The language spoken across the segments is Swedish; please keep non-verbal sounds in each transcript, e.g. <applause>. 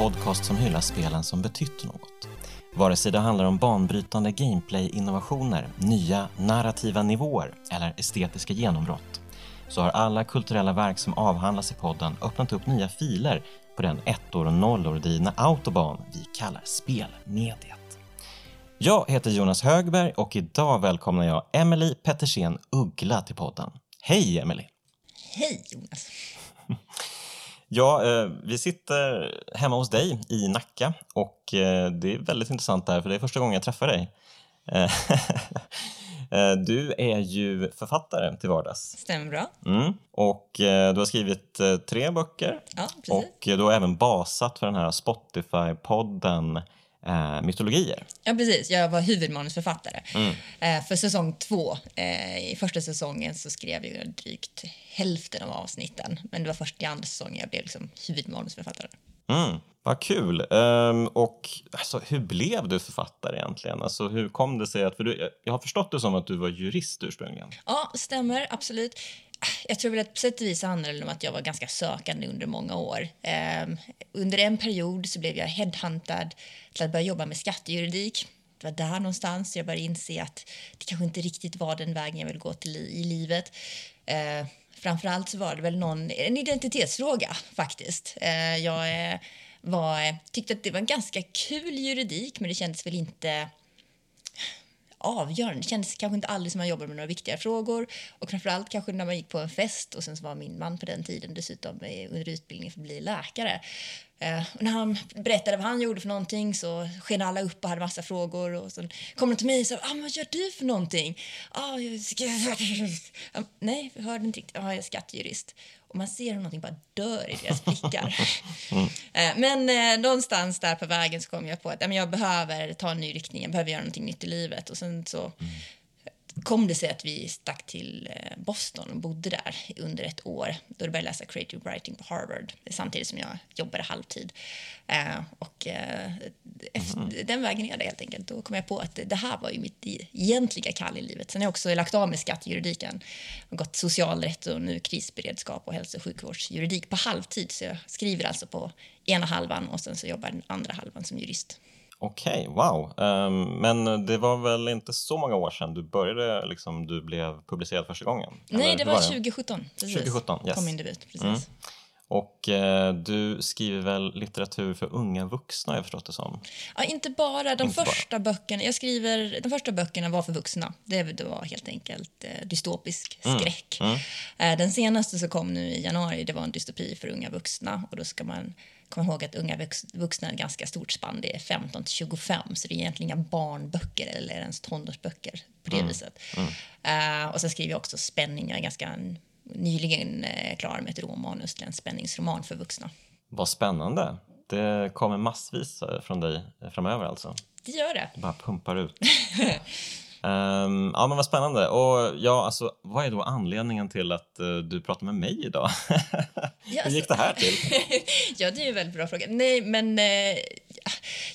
Podcast som hyllar spelen som betytt något. Vare sig det handlar om banbrytande gameplay-innovationer, nya narrativa nivåer eller estetiska genombrott så har alla kulturella verk som avhandlas i podden öppnat upp nya filer på den ettor och nollor drivna autobahn vi kallar spelmediet. Jag heter Jonas Högberg och idag välkomnar jag Emily Pettersen Uggla till podden. Hej Emily! Hej Jonas! <laughs> Ja, eh, vi sitter hemma hos dig i Nacka och eh, det är väldigt intressant där för det är första gången jag träffar dig. Eh, <laughs> du är ju författare till vardags. Stämmer bra. Mm. Och du har skrivit tre böcker Ja, och du har även basat för den här Spotify-podden eh, Mytologier. Ja, precis. Jag var huvudmanusförfattare. Mm. Eh, för säsong två, eh, i första säsongen så skrev jag drygt hälften av avsnitten. Men det var först i andra säsongen jag blev liksom huvudmanusförfattare. Mm, vad kul! Ehm, och alltså, hur blev du författare egentligen? Alltså, hur kom det sig att... För du, jag har förstått det som att du var jurist ursprungligen. Ja, stämmer. Absolut. Jag tror väl att på sätt och vis handlar det om att jag var ganska sökande under många år. Um, under en period så blev jag headhuntad till att börja jobba med skattejuridik. Det var där någonstans jag började inse att det kanske inte riktigt var den vägen jag ville gå till i, i livet. Uh, framförallt så var det väl någon, en identitetsfråga faktiskt. Eh, jag eh, var, tyckte att det var en ganska kul juridik men det kändes väl inte avgörande. Det kändes kanske inte aldrig som man jobbade med några viktiga frågor. Och framförallt kanske när man gick på en fest och sen så var min man på den tiden dessutom under utbildning för att bli läkare. Eh, och när han berättade vad han gjorde för någonting så sken alla upp och hade massa frågor och sen kom de till mig och sa ah, vad gör du för någonting? Ah, jag <laughs> nej, jag hörde inte riktigt. Ah, jag är skattejurist. Och man ser hur någonting bara dör i deras blickar. mm. <laughs> men eh, någonstans där på vägen så kom jag på att ja, men jag behöver ta en ny riktning, jag behöver göra någonting nytt i livet. Och sen så mm kom det sig att vi stack till eh, Boston och bodde där under ett år. Då började jag läsa creative writing på Harvard samtidigt som jag jobbade halvtid. Eh, och eh, efter, den vägen är det helt enkelt. Då kom jag på att det här var ju mitt egentliga kall i livet. Sen har jag också lagt av med skattejuridiken och gått socialrätt och nu krisberedskap och hälso och sjukvårdsjuridik på halvtid. Så jag skriver alltså på ena halvan och sen så jobbar den andra halvan som jurist. Okej, wow. Ehm, men det var väl inte så många år sedan du började, liksom, du blev publicerad första gången? Nej, det var det? 2017. Precis. 2017, yes. kom min debut. Precis. Mm. Och eh, du skriver väl litteratur för unga vuxna, jag förstått det som? Ja, inte bara. De Inte bara. första böckerna jag skriver, de första böckerna var för vuxna. Det, det var helt enkelt eh, dystopisk skräck. mm. Eh, den senaste som kom nu i januari det var en dystopi för unga vuxna. Och då ska man komma ihåg att unga vux- vuxna är ett ganska stort spann. Det är 15 till 25, så det är egentligen inga barnböcker eller ens tonårsböcker på det Mm. viset. Eh, och sen skriver jag också spänning. Jag är ganska nyligen eh, klar med ett råmanus till en spänningsroman för vuxna. Vad spännande. Det kommer massvis eh, från dig framöver alltså. Det gör det. Det bara pumpar ut. <laughs> Ehm, ja, men vad spännande. Och ja, alltså, vad är då anledningen till att eh, du pratar med mig idag? <laughs> Ja, Hur gick det alltså- här till? <laughs> ja, det är ju en väldigt bra fråga. Nej, men eh,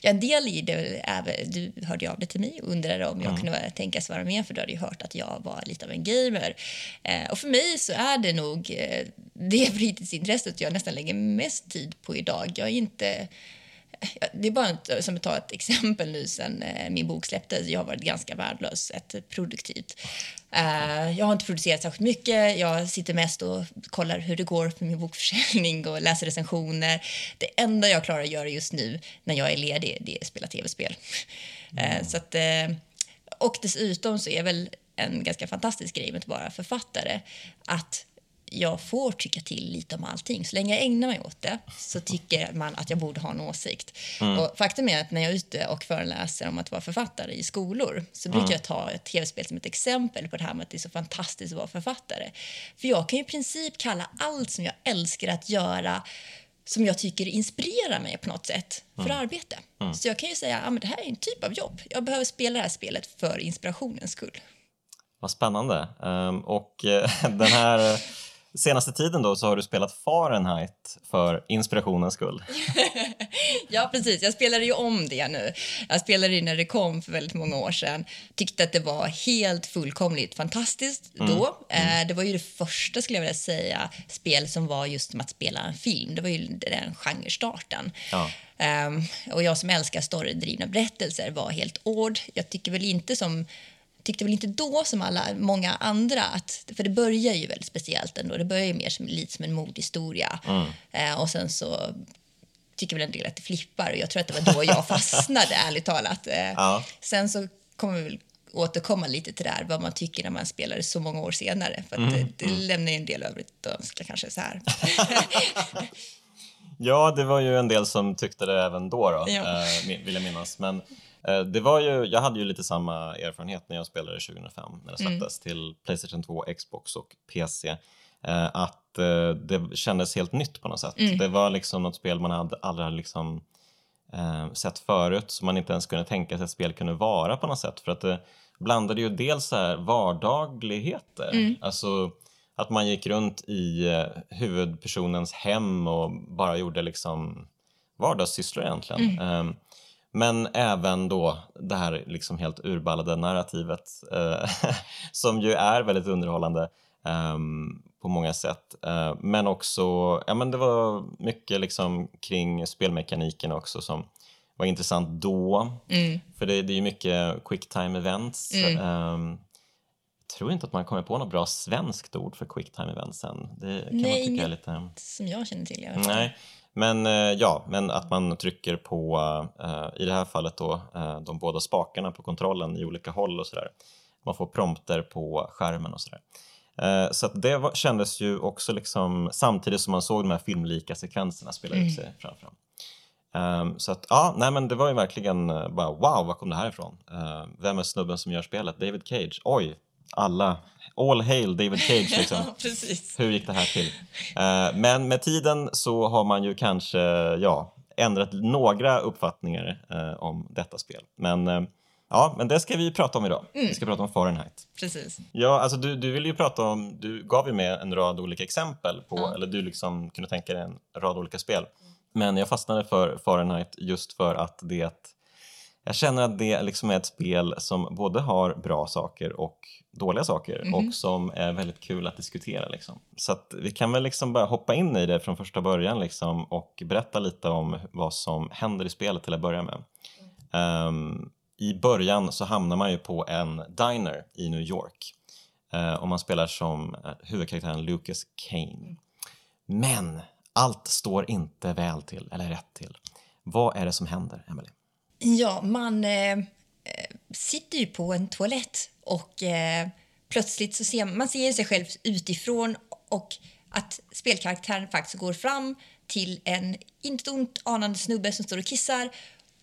ja, en del i det är du hörde ju av dig till mig och undrade om jag kunde vara- tänkas vara med för du hade ju hört att jag var lite av en gamer. Eh, och för mig så är det nog eh, det fritidsintresset jag nästan lägger mest tid på idag. Jag är inte Det är bara ett, som att ta ett exempel nu sen eh, min bok släpptes. Jag har varit ganska värdelös, ett produktivt. Eh, jag har inte producerat särskilt mycket. Jag sitter mest och kollar hur det går för min bokförsäljning och läser recensioner. Det enda jag klarar att göra just nu när jag är ledig det är att spela tv-spel. Eh, så att, eh, och dessutom så är väl en ganska fantastisk grej med att vara författare att jag får tycka till lite om allting. Så länge jag ägnar mig åt det så tycker man att jag borde ha en åsikt. Och faktum är att när jag är ute och föreläser om att vara författare i skolor så brukar jag ta ett tv-spel som ett exempel på det här med att det är så fantastiskt att vara författare. För jag kan ju i princip kalla allt som jag älskar att göra som jag tycker inspirerar mig på något sätt för arbete. Så jag kan ju säga att ah, det här är en typ av jobb. Jag behöver spela det här spelet för inspirationens skull. Vad spännande. Ehm, och eh, <laughs> den här, senaste tiden då så har du spelat Fahrenheit för inspirationens skull. <laughs> ja, precis. Jag spelade ju om det nu. Jag spelade det när det kom för väldigt många år sedan. Tyckte att det var helt fullkomligt fantastiskt mm. då. Mm. det var ju det första, skulle jag vilja säga, spel som var just som att spela en film. Det var ju den genrestarten. Ja. Um, och jag som älskar storydrivna berättelser var helt ord. Jag tycker väl inte som tyckte väl inte då som alla många andra att, för det börjar ju väldigt speciellt ändå. Det börjar ju mer som, lite som en mordhistoria. Mm. Eh, och sen så tycker väl en del att det flippar och jag tror att det var då jag <laughs> fastnade ärligt talat. Eh, ja. Sen så kommer vi väl återkomma lite till det här, vad man tycker när man spelar det så många år senare. För mm. det, det mm. lämnar ju en del övrigt att önska kanske så här. <laughs> ja, det var ju en del som tyckte det även då, då ja. eh, vill jag minnas. Men det var ju, jag hade ju lite samma erfarenhet när jag spelade 2005 när det mm. släpptes mm. till Playstation 2, Xbox och PC. Eh, att eh, det kändes helt nytt på något sätt. Mm. Det var liksom något spel man hade, aldrig liksom, eh, sett förut som man inte ens kunde tänka sig att spel kunde vara på något sätt. För att det blandade ju dels så här vardagligheter, mm. alltså att man gick runt i huvudpersonens hem och bara gjorde liksom vardagssysslor egentligen. Mm. Um, men även då det här liksom helt urballade narrativet eh, <laughs> som ju är väldigt underhållande eh, på många sätt. Eh, men också, ja men det var mycket liksom kring spelmekaniken också som var intressant då. Mm. För det, det är ju mycket quick time events. Mm. Ehm, jag tror inte att man kommer på något bra svenskt ord för quick time events än. Det kan Nej, man tycka är lite... som jag känner till. Jag Nej. Men eh, ja, men att man trycker på, eh, i det här fallet då, eh, de båda spakarna på kontrollen i olika håll och sådär. Man får prompter på skärmen och sådär. Så det var, kändes ju också liksom samtidigt som man såg de här filmlika sekvenserna spela mm. ut sig framför um, Så att ja, nej men det var ju verkligen bara wow, var kom det här ifrån? Uh, vem är snubben som gör spelet? David Cage? Oj, alla all hail David Cage <laughs> liksom. ja, Hur gick det här till? Uh, men med tiden så har man ju kanske ja, ändrat några uppfattningar uh, om detta spel. Men uh, Ja, men det ska vi prata om idag. Mm. Vi ska prata om Fahrenheit. Precis. Ja, alltså du, du vill ju prata om, du gav ju med en rad olika exempel på, ja. eller du liksom kunde tänka dig en rad olika spel. Men jag fastnade för Fahrenheit just för att det jag känner att det liksom är ett spel som både har bra saker och dåliga saker mm -hmm. och som är väldigt kul att diskutera. Liksom. Så vi kan väl liksom bara hoppa in i det från första början liksom, och berätta lite om vad som händer i spelet till att börja med. Um, I början så hamnar man ju på en diner i New York uh, och man spelar som uh, huvudkaraktären Lucas Kane. Men allt står inte väl till, eller rätt till. Vad är det som händer, Emily? Ja, man eh, sitter ju på en toalett och eh, plötsligt så ser man ser sig själv utifrån och att spelkaraktären faktiskt går fram till en inte ont anande snubbe som står och kissar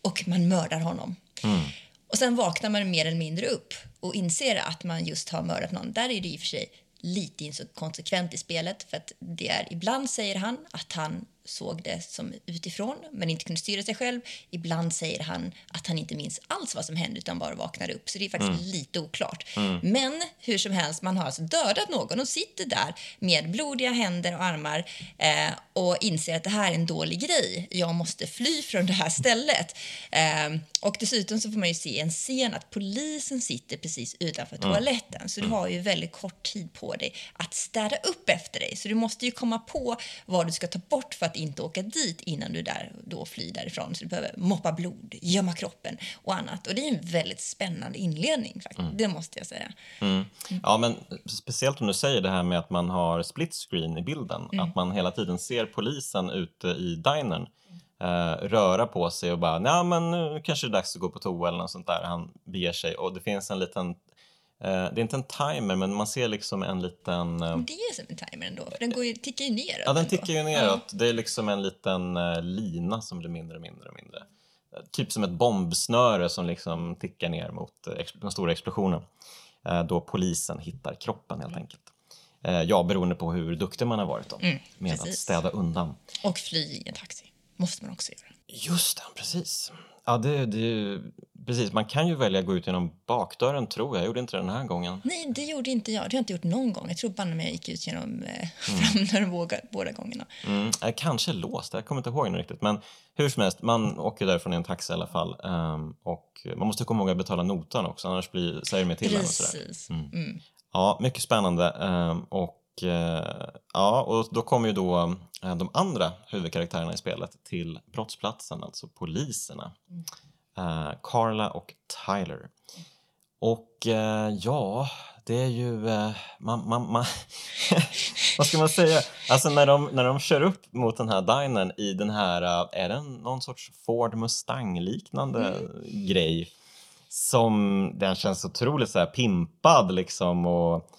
och man mördar honom. Mm. Och sen vaknar man mer eller mindre upp och inser att man just har mördat någon. Där är det i och för sig lite inkonsekvent i spelet för att det är ibland säger han att han såg det som utifrån men inte kunde styra sig själv. Ibland säger han att han inte minns alls vad som hände utan bara vaknade upp. Så det är faktiskt mm. lite oklart. Mm. Men hur som helst, man har alltså dödat någon och sitter där med blodiga händer och armar eh, och inser att det här är en dålig grej. Jag måste fly från det här stället. Eh, och dessutom så får man ju se en scen att polisen sitter precis utanför mm. toaletten. Så du har ju väldigt kort tid på dig att städa upp efter dig. Så du måste ju komma på vad du ska ta bort för att inte åka dit innan du där, då flyr därifrån. Så du behöver moppa blod, gömma kroppen och annat. Och det är en väldigt spännande inledning, faktiskt. Mm. det måste jag säga. Mm. Ja, men speciellt om du säger det här med att man har split screen i bilden. Mm. Att man hela tiden ser polisen ute i dinern Uh, röra på sig och bara, nej men nu kanske det är dags att gå på toa eller något sånt där. Han beger sig och det finns en liten Eh, det är inte en timer, men man ser liksom en liten... Eh, det är som en timer ändå, för den går ju, tickar ju neråt. Ja, den tickar ju neråt. Ja. Det är liksom en liten uh, lina som blir mindre och mindre och mindre. Typ som ett bombsnöre som liksom tickar ner mot den stora explosionen. Då polisen hittar kroppen helt mm. enkelt. Ja, beroende på hur duktig man har varit då, mm, med precis. att städa undan. Och fly i en taxi, måste man också göra. Just det, precis. Ja, det, det precis, man kan ju välja att gå ut genom bakdörren tror jag. Jag gjorde inte det den här gången. Nej, det gjorde inte jag. Det har jag inte gjort någon gång. Jag tror bara när jag gick ut genom eh, <laughs> framdörren båda, båda gångerna. Mm, kanske låst, jag kommer inte ihåg riktigt. Men hur som helst, man åker därifrån i en taxi i alla fall. Um, och man måste komma ihåg att betala notan också, annars blir, säger de till en och sådär. Precis. Mm. Ja, mycket spännande. Um, och ja, och då kommer ju då uh, de andra huvudkaraktärerna i spelet till brottsplatsen, alltså poliserna. Uh, Carla och Tyler. Och ja, det är ju... man, man, man <laughs> vad ska man säga? Alltså när de, när de kör upp mot den här dinern i den här, är det någon sorts Ford Mustang-liknande mm. grej? som den känns otroligt så här pimpad liksom och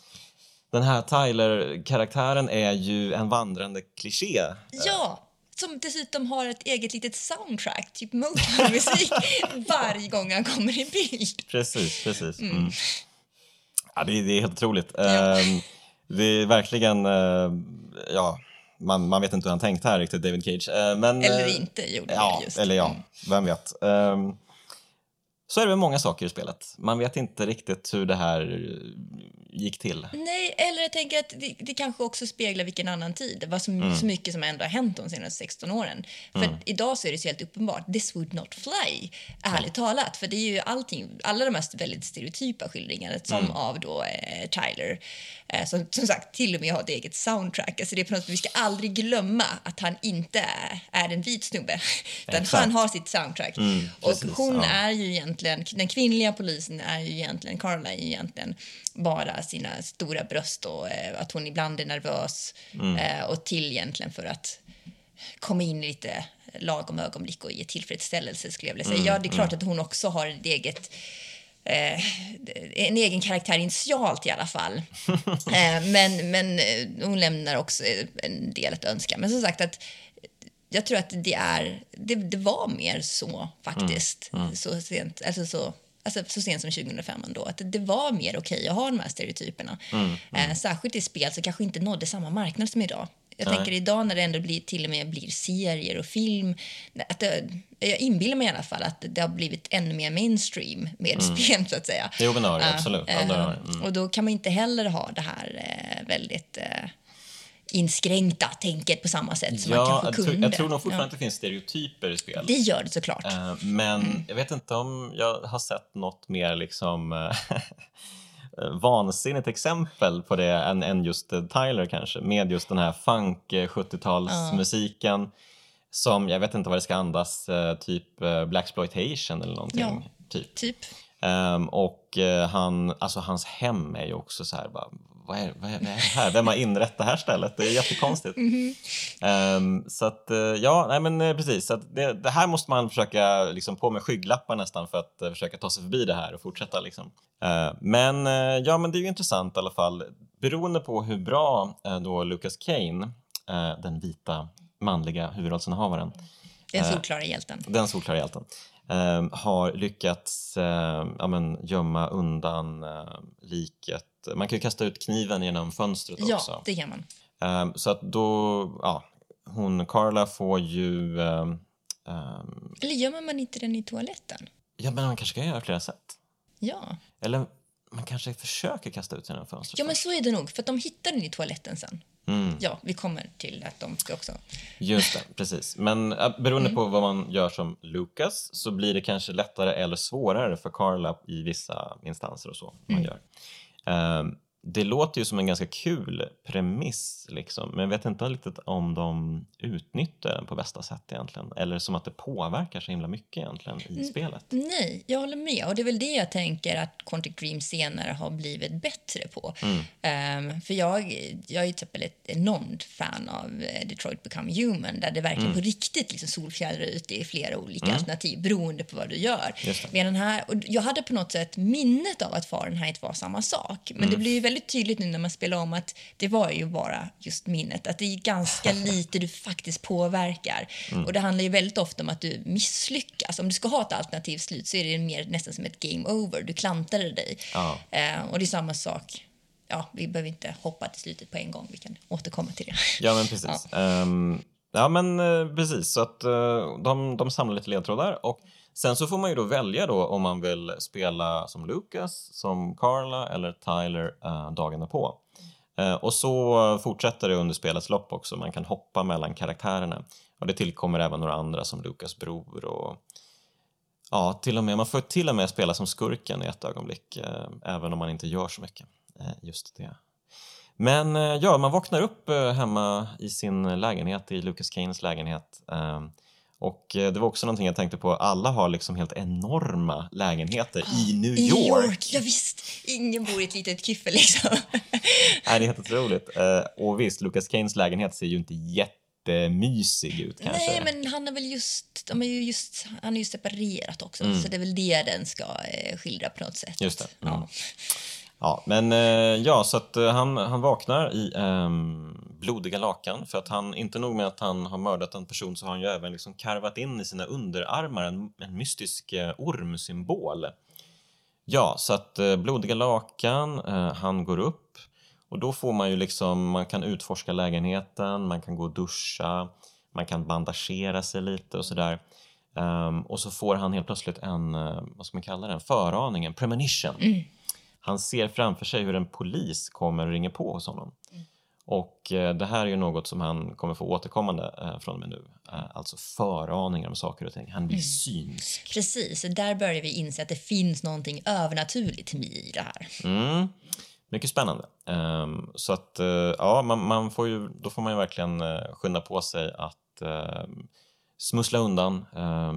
den här Tyler-karaktären är ju en vandrande kliché. Ja, som dessutom har ett eget litet soundtrack, typ Motown-musik, <laughs> varje gång han kommer i bild. Precis, precis. Mm. Mm. Ja, det, det, är helt otroligt. Ja. Uh, det är verkligen, uh, ja, man, man vet inte hur han tänkt här riktigt, David Cage. Uh, men, eller inte gjorde ja, just. Eller ja, mm. vem vet. Um, så är det med många saker i spelet. Man vet inte riktigt hur det här gick till. Nej, eller jag tänker att det, det kanske också speglar vilken annan tid. Var så, mm. så mycket som ändå har hänt de senaste 16 åren. För mm. idag så är det så helt uppenbart, this would not fly, ärligt ja. talat. För det är ju allting, alla de här väldigt stereotypa skildringarna som mm. av då eh, Tyler, eh, som som sagt till och med har ett eget soundtrack. Alltså det är på något, vi ska aldrig glömma att han inte är, är en vit snubbe, <laughs> utan han har sitt soundtrack. Mm, och hon ja. är ju egentligen, den kvinnliga polisen är ju egentligen, Carla är ju egentligen bara sina stora bröst och eh, att hon ibland är nervös mm. eh, och till egentligen för att komma in i lite lagom ögonblick och ge tillfredsställelse skulle jag vilja säga. Mm. Ja, det är klart mm. att hon också har ett eget eh, en egen karaktär initialt i alla fall. <laughs> eh, men, men eh, hon lämnar också en del att önska. Men som sagt att jag tror att det är, det, det var mer så faktiskt. Mm. Mm. Så sent, alltså så alltså så sent som 2005 ändå, att det var mer okej okay att ha de här stereotyperna. Mm, mm. Eh, särskilt i spel som kanske inte nådde samma marknad som idag. Jag Nej. tänker idag när det ändå blir, till och med blir serier och film. Att det, jag inbillar mig i alla fall att det har blivit ännu mer mainstream med mm. spel så att säga. Jo men det har det absolut. Äh, äh, och då kan man inte heller ha det här äh, väldigt inskränkta tänket på samma sätt som ja, man kanske kunde. Jag tror nog fortfarande ja. att det finns stereotyper i spel. Det gör det såklart. Uh, men mm. jag vet inte om jag har sett något mer liksom uh, <laughs> vansinnigt exempel på det än, än just uh, Tyler kanske, med just den här funk 70-talsmusiken uh. som, jag vet inte vad det ska andas, typ Blaxploitation eller någonting. Ja, typ. typ. Um, och han, alltså hans hem är ju också så här, bara, vad är, vad, är, vad är det här? Vem har inrett det här stället? Det är jättekonstigt. Mm -hmm. um, så att, uh, ja, nej men uh, precis. Så det, det, här måste man försöka liksom, på med skygglappar nästan för att uh, försöka ta sig förbi det här och fortsätta. Liksom. men ja, men det är ju intressant i alla fall. Beroende på hur bra då Lucas Kane, den vita manliga huvudrollsinnehavaren, den solklara hjälten. Den solklara hjälten. Um, har lyckats uh, ja, men, gömma undan uh, liket man kan ju kasta ut kniven genom fönstret ja, också. Ja, det kan man. Um, så att då, ja, hon, Carla får ju... Um, um, Eller gömmer man inte den i toaletten? Ja, men man kanske kan göra flera sätt. Ja. Eller man kanske försöker kasta ut den genom fönstret. Ja, men så är det nog, för att de hittar den i toaletten sen. Mm. Ja, vi kommer till att de ska också... Just det, <laughs> precis. Men beroende mm. på vad man gör som Lucas så blir det kanske lättare eller svårare för Carla i vissa instanser och så man mm. gör. Um, det låter ju som en ganska kul premiss, liksom, men jag vet inte riktigt om de utnyttjar den på bästa sätt egentligen. Eller som att det påverkar så himla mycket egentligen i N spelet. Nej, jag håller med. Och det är väl det jag tänker att Quantic Dream senare har blivit bättre på. Mm. Um, för jag, jag är till exempel ett enormt fan av eh, Detroit Become Human där det verkligen mm. på riktigt liksom solfjädrar ut i flera olika mm. alternativ beroende på vad du gör. Medan här, och jag hade på något sätt minnet av att Fahrenheit var samma sak. Men det mm. blir ju väldigt tydligt nu när man spelar om att det var ju bara just minnet. Att det är ganska <laughs> lite du faktiskt påverkar. Mm. Och det handlar ju väldigt ofta om att du misslyckas. Om du ska ha ett alternativt slut så är det mer nästan som ett game over. Du klantade dig. Ja. Eh, och det är samma sak ja, vi behöver inte hoppa till slutet på en gång. Vi kan återkomma till det. Ja, men precis. <laughs> Ja, um, ja men uh, precis. Så att uh, de, de samlar lite ledtrådar och Sen så får man ju då välja då om man vill spela som Lucas, som Carla eller Tyler eh, uh, dagarna på. Eh, och så fortsätter det under spelets lopp också, man kan hoppa mellan karaktärerna. Och det tillkommer även några andra som Lucas bror och ja, till och med, man får till och med spela som skurken i ett ögonblick, eh, även om man inte gör så mycket. just det. Men ja, man vaknar upp hemma i sin lägenhet, i Lucas Keynes lägenhet och eh, det var också någonting jag tänkte på, alla har liksom helt enorma lägenheter oh, i New York. New York. Ja, visst, ingen bor i ett litet kyffel liksom. <laughs> Nej, det är helt otroligt. Eh, och visst, Lucas Keynes lägenhet ser ju inte jättemysig ut kanske. Nej, men han är väl just, de är ju just, han är ju separerat också, mm. så det är väl det den ska eh, skildra på något sätt. Just det. Mm. Ja. Ja, men eh, ja, så att eh, han, han vaknar i um, blodiga lakan för att han, inte nog med att han har mördat en person så har han ju även liksom karvat in i sina underarmar en, en mystisk uh, ormsymbol. Ja, så att uh, blodiga lakan, uh, han går upp och då får man ju liksom, man kan utforska lägenheten, man kan gå och duscha, man kan bandagera sig lite och sådär. Um, och så får han helt plötsligt en, vad ska man kalla det, en föraning, en premonition. Mm han ser framför sig hur en polis kommer och ringer på hos honom. Mm. Och eh, det här är ju något som han kommer få återkommande eh, från och med nu. Eh, alltså föraningar om saker och ting. Han blir mm. synsk. Precis, där börjar vi inse att det finns någonting övernaturligt i det här. Mm. Mycket spännande. Um, så att ja, man, man, får ju, då får man ju verkligen skynda på sig att smussla undan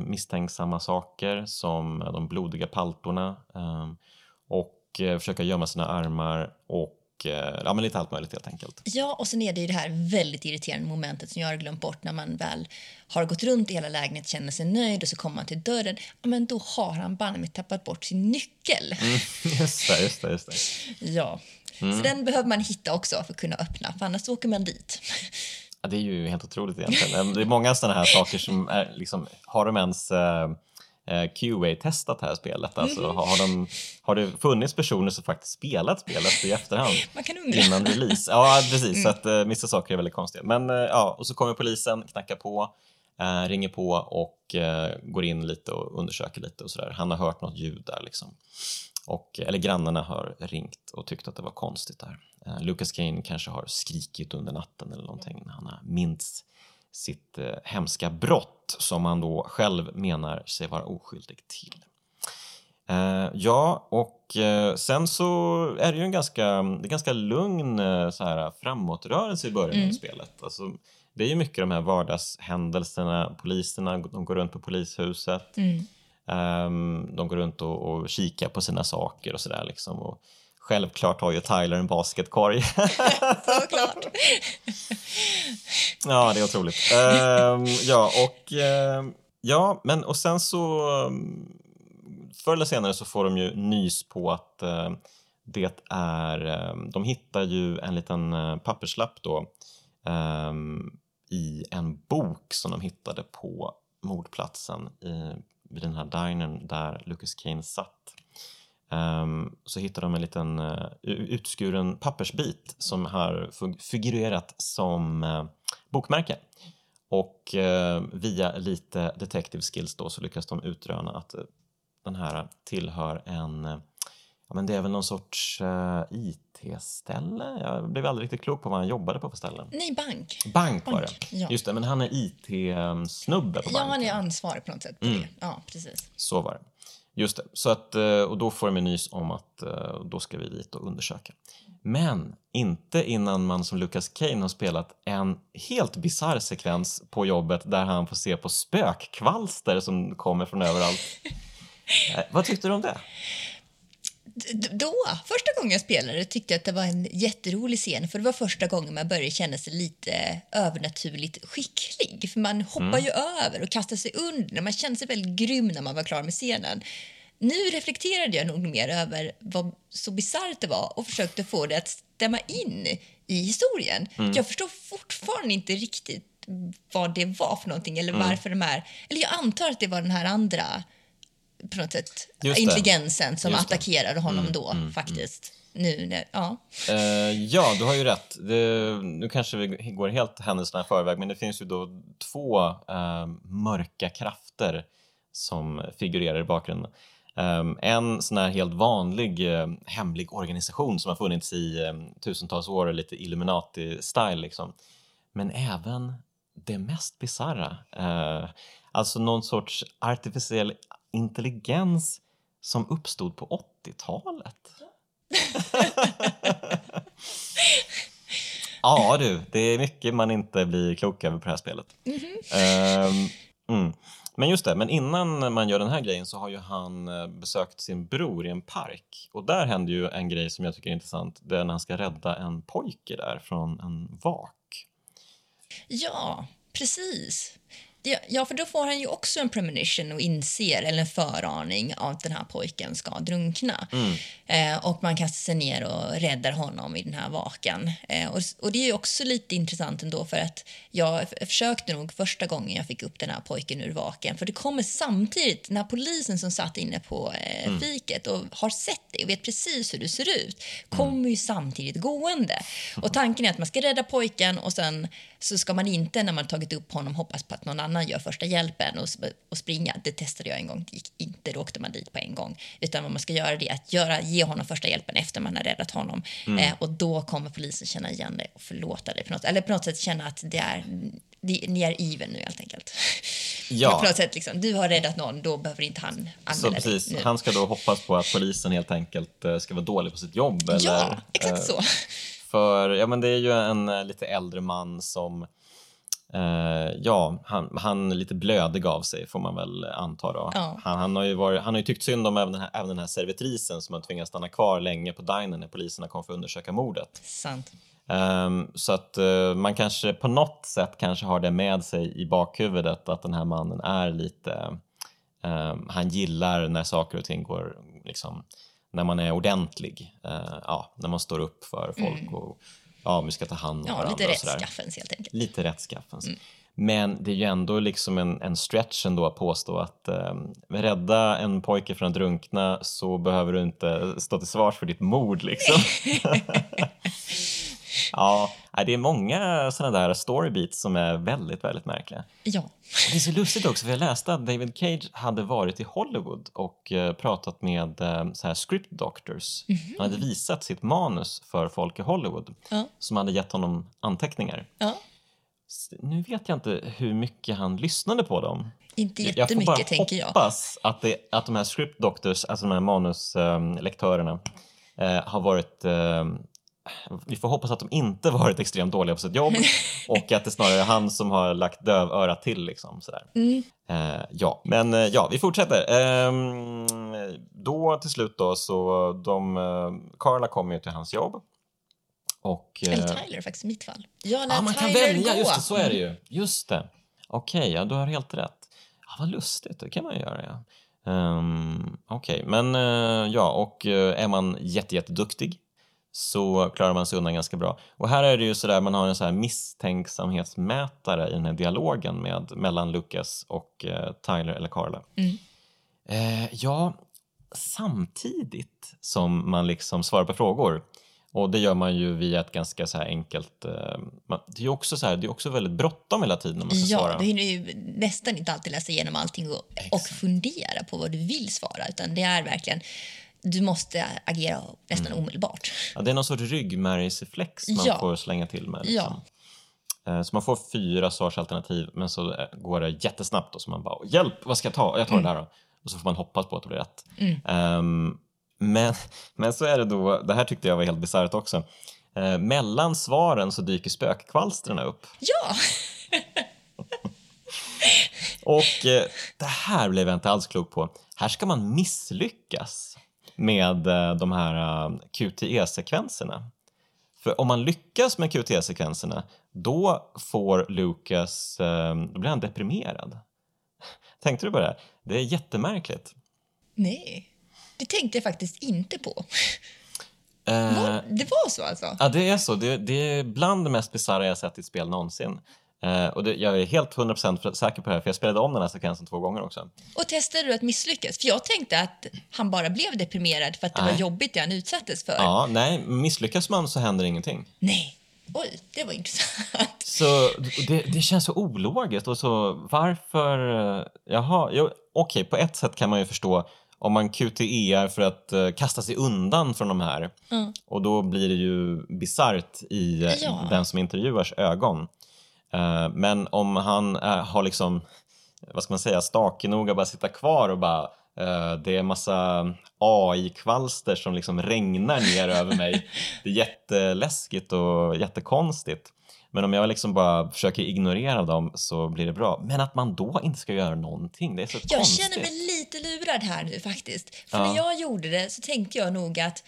misstänksamma saker som de blodiga paltorna um, och försöka gömma sina armar och eh, ja, men lite allt möjligt helt enkelt. Ja, och sen är det ju det här väldigt irriterande momentet som jag har glömt bort när man väl har gått runt i hela lägenheten, känner sig nöjd och så kommer man till dörren. Ja, men då har han banne mig tappat bort sin nyckel. Mm, <laughs> just det, just det, just det. Ja, mm. så den behöver man hitta också för att kunna öppna, för annars åker man dit. <laughs> Ja, det är ju helt otroligt egentligen. Det är många sådana här saker som är liksom, har de ens eh, Eh, QA-testat det här spelet. Alltså, mm. har, de, har det funnits personer som faktiskt spelat spelet i efterhand <laughs> Man kan undra. innan release? Ja, precis. Mm. Så att uh, vissa saker är väldigt konstiga. Men uh, ja, och så kommer polisen, knackar på, uh, ringer på och går in lite och undersöker lite och sådär. Han har hört något ljud där liksom. Och, eller grannarna har ringt och tyckt att det var konstigt där. Lucas Kane kanske har skrikit under natten eller någonting. Han har minst sitt eh, hemska brott som han då själv menar sig vara oskyldig till. Eh, ja, och eh, sen så är det ju en ganska, det ganska lugn eh, så här, framåtrörelse i början mm. av spelet. Alltså, det är ju mycket de här vardagshändelserna, poliserna de går runt på polishuset. Mm. Um, de går runt och, och kikar på sina saker och sådär liksom. Och självklart har ju Tyler en basketkorg. <laughs> <laughs> Såklart! Ja, det är otroligt. Uh, ja, och uh, ja, men och sen så um, förr eller senare så får de ju nys på att uh, det är, ehm, de hittar ju en liten uh, papperslapp då i en bok som de hittade på mordplatsen i, vid den här dinern där Lucas Kane satt. Um, så hittar de en liten uh, utskuren pappersbit som har figurerat som uh, bokmärke. Och uh, via lite detective skills då så lyckas de utröna att den här tillhör en Ja, men det är väl någon sorts IT-ställe? Jag blev aldrig riktigt klok på vad han jobbade på för ställe. Nej, bank. Bank var bank. det. Ja. Just det, men han är IT-snubbe på ja, banken. Ja, han är ansvarig på något sätt. Mm. Ja, precis. Så var det. Just det, så att, eh, och då får de nys om att eh, då ska vi dit och undersöka. Men inte innan man som Lucas Kane har spelat en helt bizarr sekvens på jobbet där han får se på spökkvalster som kommer från överallt. <laughs> Eh, vad tyckte du om det? Då, första gången jag spelade, tyckte jag att det var en jätterolig scen. För det var första gången man började känna sig lite övernaturligt skicklig. För man hoppar mm. ju över och kastar sig under. Man kände sig väldigt grym när man var klar med scenen. Nu reflekterade jag nog mer över vad så bisarrt det var och försökte få det att stämma in i historien. Mm. Jag förstår fortfarande inte riktigt vad det var för någonting eller mm. varför de här... Eller jag antar att det var den här andra på något sätt intelligensen som attackerade honom mm, då mm, mm. faktiskt. Nu när, ja. Uh, ja, du har ju rätt. Det, nu kanske vi går helt händelserna i förväg men det finns ju då två uh, mörka krafter som figurerar i bakgrunden. Um, en sån här helt vanlig uh, hemlig organisation som har funnits i um, tusentals år, lite Illuminati-style liksom. Men även det mest bisarra, alltså någon sorts artificiell intelligens som uppstod på 80-talet. <laughs> ja du, det är mycket man inte blir klok över på det här spelet. Mm -hmm. um, mm. Men just det, men innan man gör den här grejen så har ju han eh, besökt sin bror i en park och där händer ju en grej som jag tycker är intressant. Det är när han ska rädda en pojke där från en vak. Ja, precis. Ja, för då får han ju också en premonition och inser, eller en föraning av att den här pojken ska drunkna. Mm. Eh, och man kastar sig ner och räddar honom i den här vakan. Eh, och, och, det är också lite intressant ändå för att jag försökte nog första gången jag fick upp den här pojken ur vaken. För det kommer samtidigt, den här polisen som satt inne på eh, mm. fiket och har sett dig och vet precis hur du ser ut, kommer mm. ju samtidigt gående. Och <laughs> tanken är att man ska rädda pojken och sen så ska man inte när man tagit upp honom hoppas på att någon annan gör första hjälpen och, och springa. Det testade jag en gång, det gick inte, då åkte man dit på en gång. Utan vad man ska göra är att göra, ge honom första hjälpen efter man har räddat honom. Mm. Eh, och då kommer polisen känna igen dig och förlåta dig på något, eller på något sätt känna att det är, ni är even nu helt enkelt. <laughs> Ja. på något sätt liksom, du har räddat någon, då behöver inte han anmäla så precis, dig nu. Han ska då hoppas på att polisen helt enkelt eh, ska vara dålig på sitt jobb. Eller, ja, exakt så. För ja, men det är ju en eh, lite äldre man som Uh, ja, han, han lite blödig av sig får man väl anta. Då. Ja. Han, han, har ju varit, han har ju tyckt synd om även den, här, även den här servitrisen som har tvingats stanna kvar länge på dinern när poliserna kom för att undersöka mordet. Sant. Um, så att uh, man kanske på något sätt kanske har det med sig i bakhuvudet att den här mannen är lite, um, han gillar när saker och ting går liksom när man är ordentlig, uh, ja, när man står upp för folk mm. och ja, vi ska ta hand om ja, varandra. Lite rättskaffens helt enkelt. Lite rättskaffens. Mm. Men det är ju ändå liksom en, en stretch ändå att påstå att eh, rädda en pojke från att drunkna så behöver du inte stå till svars för ditt mord liksom. <laughs> <laughs> ja, det är många sådana där storybeats som är väldigt, väldigt märkliga. Ja. Det är så lustigt också, för jag läste att David Cage hade varit i Hollywood och eh, pratat med eh, så här script doctors. Mm -hmm. Han hade visat sitt manus för folk i Hollywood ja. som hade gett honom anteckningar. Ja. Nu vet jag inte hur mycket han lyssnade på dem. Inte jättemycket, tänker jag. Jag hoppas att, det, att de här script doctors, alltså de här manuslektörerna, eh, har varit eh, vi får hoppas att de inte varit extremt dåliga på sitt jobb <laughs> och att det snarare är han som har lagt dövörat till. Liksom, sådär. Mm. Eh, ja, men eh, ja, vi fortsätter. Eh, då till slut då så de, eh, Carla kommer ju till hans jobb. Och, eh, Eller Tyler faktiskt i mitt fall. Lät ah, man Tyler kan välja, gå. just det, så är det ju. Just det. Okej, okay, ja, du har helt rätt. Ja, vad lustigt, det kan man ju göra ja. Um, Okej, okay. men uh, ja, och är man jätteduktig jätte så klarar man sig undan ganska bra. Och här är det ju sådär, man har en så här misstänksamhetsmätare i den här dialogen med, mellan Lucas och eh, Tyler eller Carla. Mm. Eh, ja, samtidigt som man liksom svarar på frågor. Och det gör man ju via ett ganska så här enkelt... Eh, det är också så här, det är också väldigt bråttom hela tiden när man ska ja, svara. Ja, du hinner ju nästan inte alltid läsa igenom allting och, och fundera på vad du vill svara, utan det är verkligen du måste agera nästan mm. omedelbart. Ja, det är någon sorts ryggmärgsreflex man ja. får slänga till med. Liksom. Ja. Eh, så man får fyra svarsalternativ men så eh, går det jättesnabbt och så man bara “hjälp, vad ska jag ta? Jag tar mm. det där då” och så får man hoppas på att det blir rätt. Mm. Um, men, <laughs> men så är det då, det här tyckte jag var helt bisarrt också, uh, mellan svaren så dyker spökkvalstren upp. Ja! <laughs> och uh, det här blev jag inte alls klok på. Här ska man misslyckas med eh, de här eh, QTE-sekvenserna. För om man lyckas med QTE-sekvenserna då får Lucas, eh, då blir han deprimerad. <laughs> Tänkte du på det? Det är jättemärkligt. Nej, det tänkte jag faktiskt inte på. Uh, det var så alltså? Ja, det är så. Det, det är bland det mest bisarra jag sett i ett spel någonsin. Uh, och det, jag är helt 100% säker på det här, för jag spelade om den här sekvensen två gånger också. Och testade du att misslyckas? För jag tänkte att han bara blev deprimerad för att det nej. var jobbigt det han utsattes för. Ja, nej, misslyckas man så händer ingenting. Nej. Oj, det var intressant. Så det, det känns så ologiskt och så varför... Jaha, jo, okej, på ett sätt kan man ju förstå om man QTEar för att uh, kasta sig undan från de här Mm. och då blir det ju bisarrt i eh, Ja. den som intervjuars ögon. Eh, men om han eh, har liksom, vad ska man säga, stake nog att bara sitta kvar och bara eh, det är massa AI-kvalster som liksom regnar ner över mig. <laughs> Det är jätteläskigt och jättekonstigt. Men om jag liksom bara försöker ignorera dem så blir det bra. Men att man då inte ska göra någonting, det är så Jag konstigt. känner mig lite lurad här nu faktiskt. För Ja. när jag gjorde det så tänkte jag nog att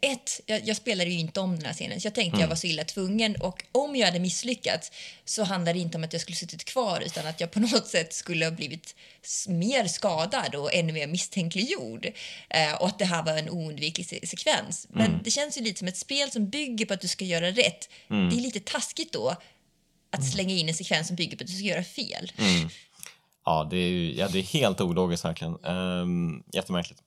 ett, jag, jag spelade ju inte om den här scenen så jag tänkte jag var så illa tvungen och om jag hade misslyckats så handlade det inte om att jag skulle suttit kvar utan att jag på <laughs> något sätt skulle ha blivit mer skadad och ännu mer misstänkliggjord eh, och att det här var en oundviklig se- sekvens. Men det känns ju lite som ett spel som bygger på att du ska göra rätt. Det är lite taskigt då att slänga in en sekvens som bygger på att du ska göra fel. <laughs> Ja, det är, ja, det är helt ologiskt verkligen. Um, jättemärkligt.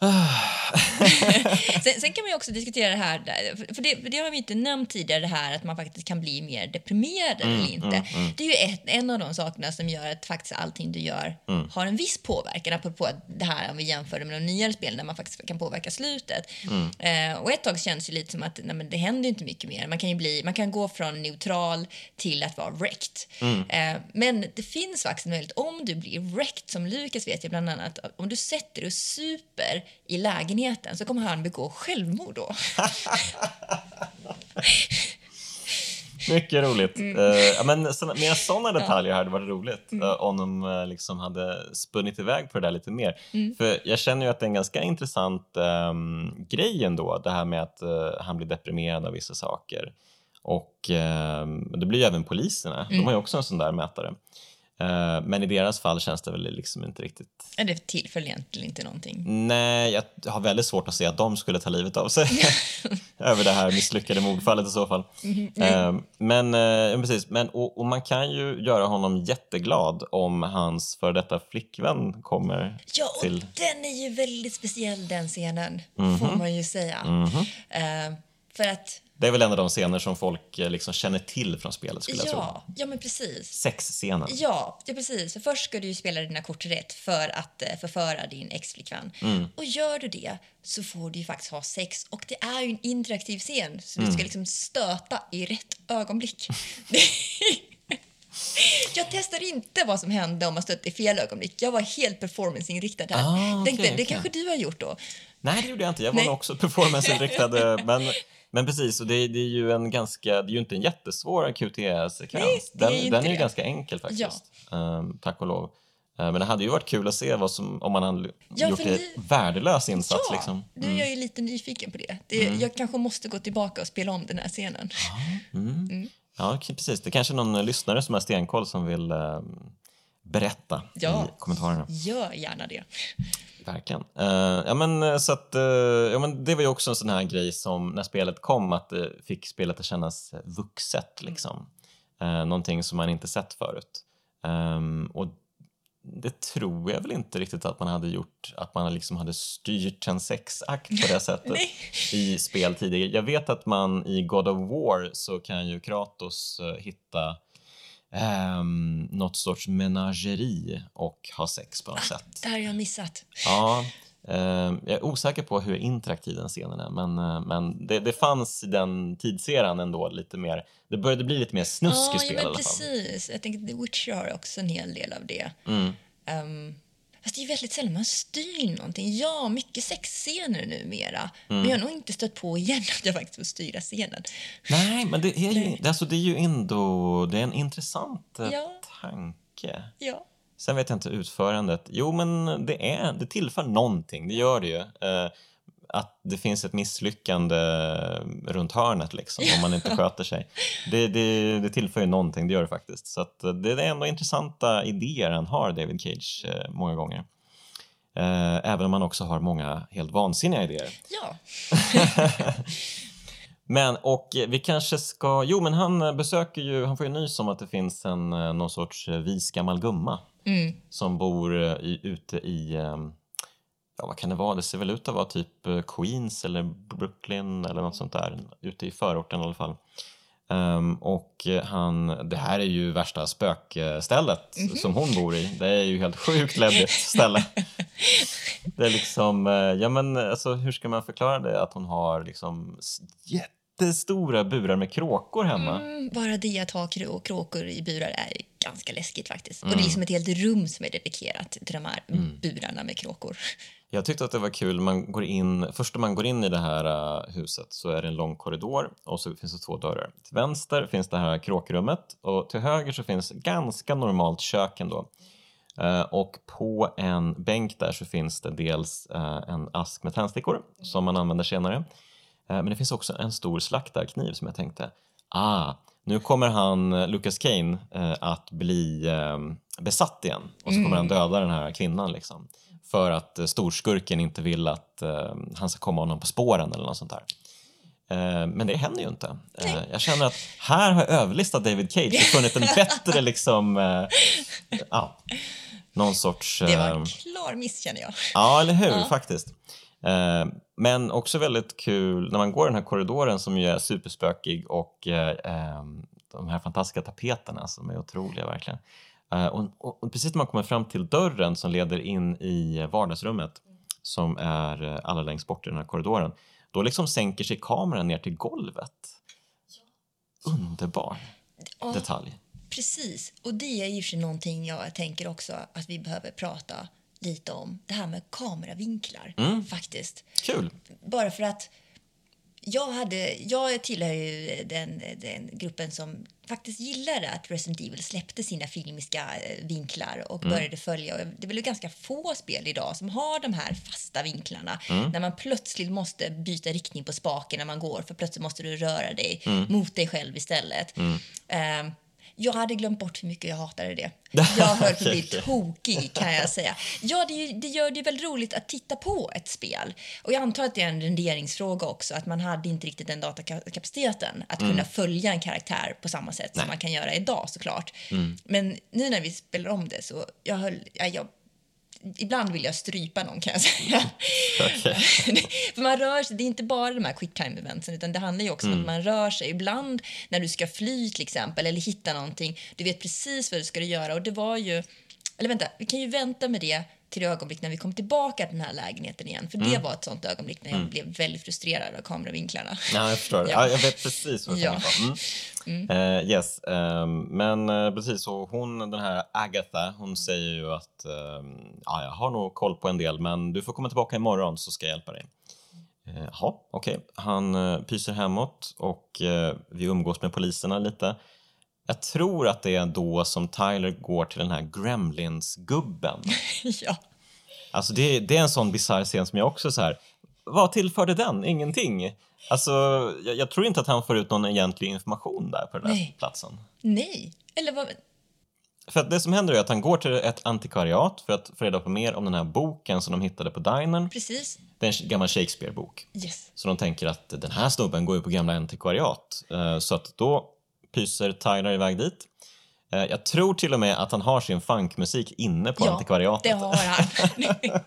<sighs> Sen, sen kan man också diskutera det här, för det, för det har vi inte nämnt tidigare, det här att man faktiskt kan bli mer deprimerad Mm, eller inte. Det är ju ett, en av de sakerna som gör att faktiskt allting du gör Mm. har en viss påverkan, apropå det här om vi jämför det med de nyare spelen där man faktiskt kan påverka slutet. Mm. Eh, och ett tag känns det lite som att nej, men det händer inte mycket mer. Man kan bli, man kan gå från neutral till att vara wrecked. Mm. Eh, men det finns faktiskt möjlighet, om du blir wrecked, som Lukas vet jag bland annat, om du sätter dig och super i lägenheten så kommer han begå självmord då. <laughs> Mycket roligt. Mm. Men såna, mer sådana detaljer hade varit roligt Mm. eh, om de eh, liksom hade spunnit iväg på det där lite mer. Mm. För jag känner ju att det är en ganska intressant um, grej ändå, det här med att eh, han blir deprimerad av vissa saker. Och ehm, det blir ju även poliserna, Mm. de har ju också en sån där mätare. Eh, men i deras fall känns det väl liksom inte riktigt Det tillför egentligen inte någonting. Nej, jag har väldigt svårt att se att de skulle ta livet av sig <laughs> över det här misslyckade mordfallet i så fall. Eh, men precis, men, och, och man kan ju göra honom jätteglad om hans före detta flickvän kommer Ja, och till... den är ju väldigt speciell den scenen, Mhm. får man ju säga. Eh, för att, Det är väl en av de scener som folk eh, liksom känner till från spelet skulle jag tro. ja, ja men precis. Sexscenen. Ja, ja, precis. För först ska du ju spela dina kort rätt för att eh, förföra din exflickvän. Och gör du det så får du ju faktiskt ha sex. Och det är ju en interaktiv scen, så du ska liksom stöta i rätt ögonblick. <laughs> Jag testar inte vad som hände om man stötte i fel ögonblick. Jag var helt performanceinriktad här. Ah, Tänkte, okej, det kanske du har gjort då? Nej, det gjorde jag inte. Jag var Nej. också performanceinriktad. eh, men, <laughs> men precis, och det, det är ju en ganska, det är ju inte en jättesvår QT-sekvens. Nej, det är Den, den är ju ganska enkel faktiskt. Ehm, tack och lov. Ehm, men det hade ju varit kul att se vad som, om man hade Ja, gjort en ni- värdelös insats. ja, Liksom. är jag ju lite nyfiken på det. det Jag kanske måste gå tillbaka och spela om den här scenen. Ja, <laughs> k- precis. Det är kanske någon lyssnare som har stenkoll som vill ehm, berätta Ja. i kommentarerna. Gör gärna det. Verkligen. Eh, ja, men, eh, så att, eh, ja, men det var ju också en sån här grej som när spelet kom att det fick spelet att kännas vuxet. Liksom. Eh, någonting som man inte sett förut. Ehm, och det tror jag väl inte riktigt att man hade gjort, att man liksom hade styrt en sexakt på det <laughs> sättet i spel tidigare. Jag vet att man i God of War så kan ju Kratos hitta um, något sorts menageri och ha sex på något sätt. Det här har jag missat. Ja, eh, jag är osäker på hur interaktiv den scenen är, men, eh, men det, det fanns i den tidseran ändå lite mer, det började bli lite mer snusk i Ja, spel ja, i men alla fall. precis. Jag tänker The Witcher har också en hel del av det. Mm. Um, fast det är väldigt sällan man styr någonting. Ja, mycket sexscener numera. Men Mm. jag har nog inte stött på igen att jag faktiskt får styra scenen. Nej, men det är ju, alltså, det är ju ändå, det är en intressant eh, Ja. tanke. Ja. Sen vet jag inte utförandet. Jo, men det, är, det tillför någonting, det gör det ju. Att det finns ett misslyckande runt hörnet liksom, om man inte <laughs> sköter sig. Det, det, det tillför ju någonting, det gör det faktiskt. Så det är ändå intressanta idéer han har, David Cage, eh, många gånger. Eh, även om han också har många helt vansinniga idéer. Ja. <laughs> Men och vi kanske ska, jo men han besöker ju, han får ju nys om att det finns en eh, någon sorts vis gammal gumma Mm. som bor i, ute i, eh, ja vad kan det vara, det ser väl ut att vara typ eh, Queens eller Brooklyn eller något sånt där, ute i förorten i alla fall. Um, och han, det här är ju värsta spökstället mm -hmm. som hon bor i. Det är ju helt sjukt läbbigt ställe. <laughs> det är liksom, eh, ja men alltså hur ska man förklara det? Att hon har liksom jättestora burar med kråkor hemma. Mm, bara det att ha krå kråkor i burar är ganska läskigt faktiskt. Mm. Och det är liksom ett helt rum som är dedikerat till de här mm. burarna med kråkor. Jag tyckte att det var kul, man går in, först när man går in i det här uh, huset så är det en lång korridor och så finns det två dörrar. Till vänster finns det här kråkrummet och till höger så finns ganska normalt kök ändå. Uh, och på en bänk där så finns det dels uh, en ask med tändstickor som man använder senare. men det finns också en stor slaktarkniv som jag tänkte, ah, nu kommer han, Lucas Kane, att bli besatt igen och så kommer mm. han döda den här kvinnan liksom för att eh, storskurken inte vill att uh, han ska komma honom på spåren eller något sånt där. Uh, men det händer ju inte. Uh, jag känner att här har jag överlistat David Cage och funnit en <laughs> bättre liksom, ja, någon sorts... Det var en klar miss känner jag. Ja, eller hur, ja. faktiskt. Men också väldigt kul när man går den här korridoren som ju är superspökig och de här fantastiska tapeterna som är otroliga verkligen. Eh, och, och, precis när man kommer fram till dörren som leder in i vardagsrummet som är eh, allra längst bort i den här korridoren, då liksom sänker sig kameran ner till golvet. Underbar ja, detalj. Precis, och det är ju för någonting jag tänker också att vi behöver prata lite om. Det här med kameravinklar, mm. faktiskt. Kul! Bara för att jag, hade, jag tillhör ju den, den gruppen som faktiskt gillade att Resident Evil släppte sina filmiska eh, vinklar och mm. började följa. Det är väl ganska få spel idag som har de här fasta vinklarna mm. när man plötsligt måste byta riktning på spaken när man går för plötsligt måste du röra dig mm. mot dig själv istället. Um, jag hade glömt bort hur mycket jag hatade det. <laughs> Jag höll på att bli tokig kan jag säga. Ja, det, det gör det väldigt roligt att titta på ett spel. Och jag antar att det är en renderingsfråga också, att man hade inte riktigt den datakapaciteten att mm. kunna följa en karaktär på samma sätt Nej. som man kan göra idag såklart. Mm. Men nu när vi spelar om det så jag höll, jag ibland vill jag strypa någon kan jag säga. Okay. <laughs> För man rör sig, det är inte bara de här quick time eventsen utan det handlar ju också mm. om att mm. man rör sig. Ibland när du ska fly till exempel eller hitta någonting, du vet precis vad du ska göra och det var ju, eller vänta, vi kan ju vänta med det till det ögonblick när vi kom tillbaka till den här lägenheten igen. För mm. det var ett sånt ögonblick när jag mm. blev väldigt frustrerad av kameravinklarna. Ja, jag förstår. <laughs> Ja. ja jag vet precis vad du ja. mm. Uh, yes, um, men uh, precis så hon, den här Agatha, hon säger ju att um, ja, jag har nog koll på en del, men du får komma tillbaka imorgon så ska jag hjälpa dig. Eh, jaha, uh, okej. Okay. Han uh, pyser hemåt och uh, vi umgås med poliserna lite. Jag tror att det är då som Tyler går till den här Gremlins-gubben. <laughs> ja. Alltså det, det är en sån bisarr scen som jag också så här, vad tillförde den? Ingenting. Alltså, jag, jag, tror inte att han får ut någon egentlig information där på den där platsen. Nej, eller vad... För det som händer är att han går till ett antikvariat för att få reda på mer om den här boken som de hittade på dinern. Precis. Det är en gammal Shakespeare-bok. Yes. Så de tänker att den här snubben går ju på gamla antikvariat. Eh, så att då pyser Tyler iväg dit. Eh, jag tror till och med att han har sin funkmusik inne på ja, antikvariatet. det har han. <laughs>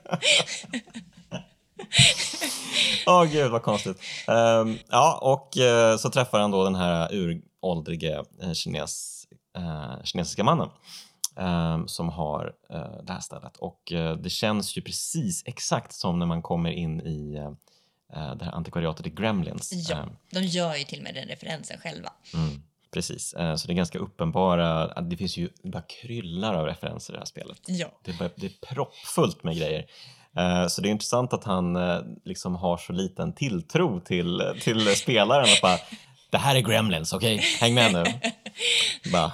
Åh oh, gud vad konstigt. Um, ja, och uh, så träffar han då den här uråldrige uh, kines, uh, kinesiska mannen um, som har det här stället. Och det känns ju precis exakt som när man kommer in i det här antikvariatet i Gremlins. Ja, um, de gör ju till och med den referensen själva. Mm. Precis, eh, så det är ganska uppenbara, det finns ju bara kryllar av referenser i det här spelet. Ja. Det, är bara, det är proppfullt med grejer. Eh, så det är intressant att han eh, liksom har så liten tilltro till, till spelaren. Att bara, det här är Gremlins, okej? Okay? Häng med nu. <laughs>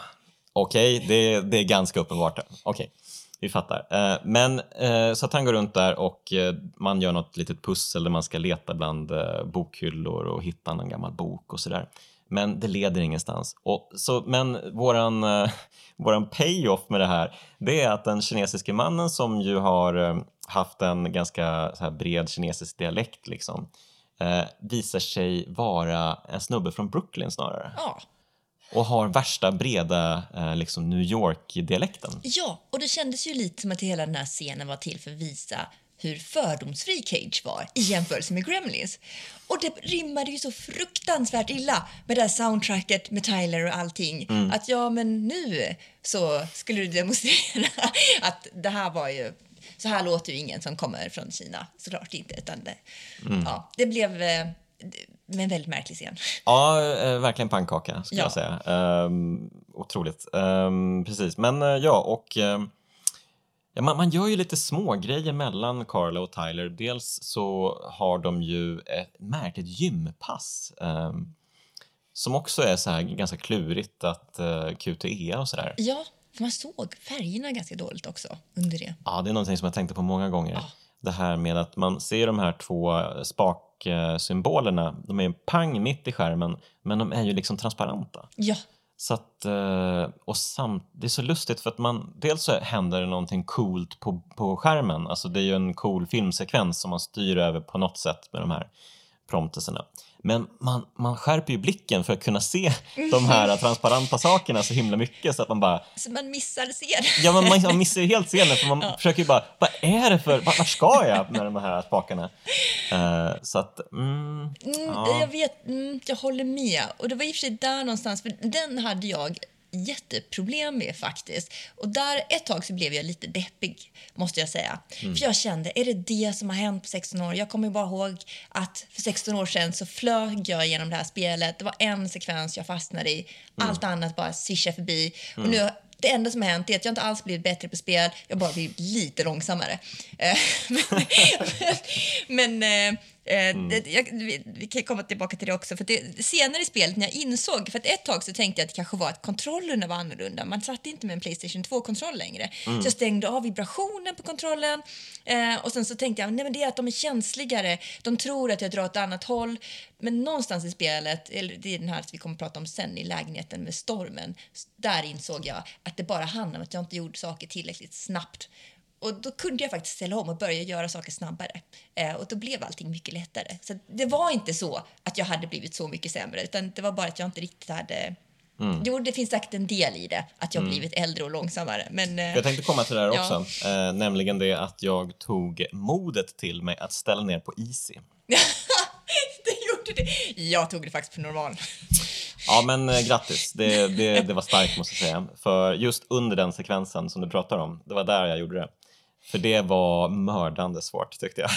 Okej, okay, det, det är ganska uppenbart. Okej, okay, vi fattar. Men så att han går runt där och man gör något litet pussel där man ska leta bland bokhyllor och hitta någon gammal bok och sådär men det leder ingenstans. Och så, men våran, eh, <laughs> våran payoff med det här, det är att den kinesiske mannen som ju har eh, haft en ganska så här bred kinesisk dialekt liksom, eh, visar sig vara en snubbe från Brooklyn snarare. Ja. Och har värsta breda eh, liksom New York-dialekten. Ja, och det kändes ju lite som att hela den här scenen var till för att visa hur fördomsfri Cage var i jämförelse med Gremlins. Och det rimmade ju så fruktansvärt illa med det här soundtracket med Tyler och allting. Mm. Att ja, men nu så skulle du demonstrera <laughs> att det här var ju så här låter ju ingen som kommer från Kina, såklart inte. Utan det, Mm. ja, det blev eh, en väldigt märklig scen. Ja, eh, verkligen pannkaka skulle Ja. jag säga. Um, otroligt. Ehm, precis, men eh, ja, och ehm, ja, man, man gör ju lite små grejer mellan Carla och Tyler. Dels så har de ju ett märkligt gympass ehm, som också är så här ganska klurigt att uh, QTE och sådär. Ja, för man såg färgerna ganska dåligt också under det. Ja, det är någonting som jag tänkte på många gånger. Ja. Det här med att man ser de här två spaksymbolerna, de är pang mitt i skärmen, men de är ju liksom transparenta. Ja, så att, eh, och samt, det är så lustigt för att man, dels så händer det någonting coolt på, på skärmen, alltså det är ju en cool filmsekvens som man styr över på något sätt med de här prompteserna. Men man, man skärper ju blicken för att kunna se <laughs> de här transparenta sakerna så himla mycket så att man bara, så man missar scenen. ja man, man <laughs> missar ju helt scenen för man försöker ju bara, vad är det för, vart ska jag med de här spakarna? Eh, så att, mm, Mm, Ja. Jag vet, mm, jag håller med. Och det var i och för sig där någonstans, för den hade jag jätteproblem med faktiskt. Och där ett tag så blev jag lite deppig, måste jag säga. Mm. För jag kände, är det det som har hänt på 16 år? Jag kommer bara ihåg att för 16 år sedan så flög jag genom det här spelet. Det var en sekvens jag fastnade i. Mm. Allt annat bara svischade förbi. Och nu det enda som har hänt är att jag inte alls blivit bättre på spel, jag bara blivit lite långsammare. Eh, <laughs> men men eh, eh, det, jag, vi, vi kan komma tillbaka till det också. För det, senare i spelet när jag insåg, för att ett tag så tänkte jag att det kanske var att kontrollerna var annorlunda. Man satt inte med en Playstation 2-kontroll längre. Så jag stängde av vibrationen på kontrollen eh, och sen så tänkte jag nej men det är att de är känsligare. De tror att jag drar åt ett annat håll. Men någonstans i spelet, eller det är den här vi kommer att prata om sen i lägenheten med stormen, där insåg jag att det bara handlar om att jag inte gjorde saker tillräckligt snabbt. Och då kunde jag faktiskt ställa om och börja göra saker snabbare. Eh, och då blev allting mycket lättare. Så det var inte så att jag hade blivit så mycket sämre, utan det var bara att jag inte riktigt hade... Jo, det finns säkert en del i det, att jag blivit äldre och långsammare. Men, eh, Jag tänkte komma till det här Ja. också, eh, nämligen det att jag tog modet till mig att ställa ner på easy. <laughs> det gjorde det. Jag tog det faktiskt på normal. Ja, men eh, grattis. Det, det, det var starkt måste jag säga. För just under den sekvensen som du pratar om, det var där jag gjorde det. För det var mördande svårt tyckte jag.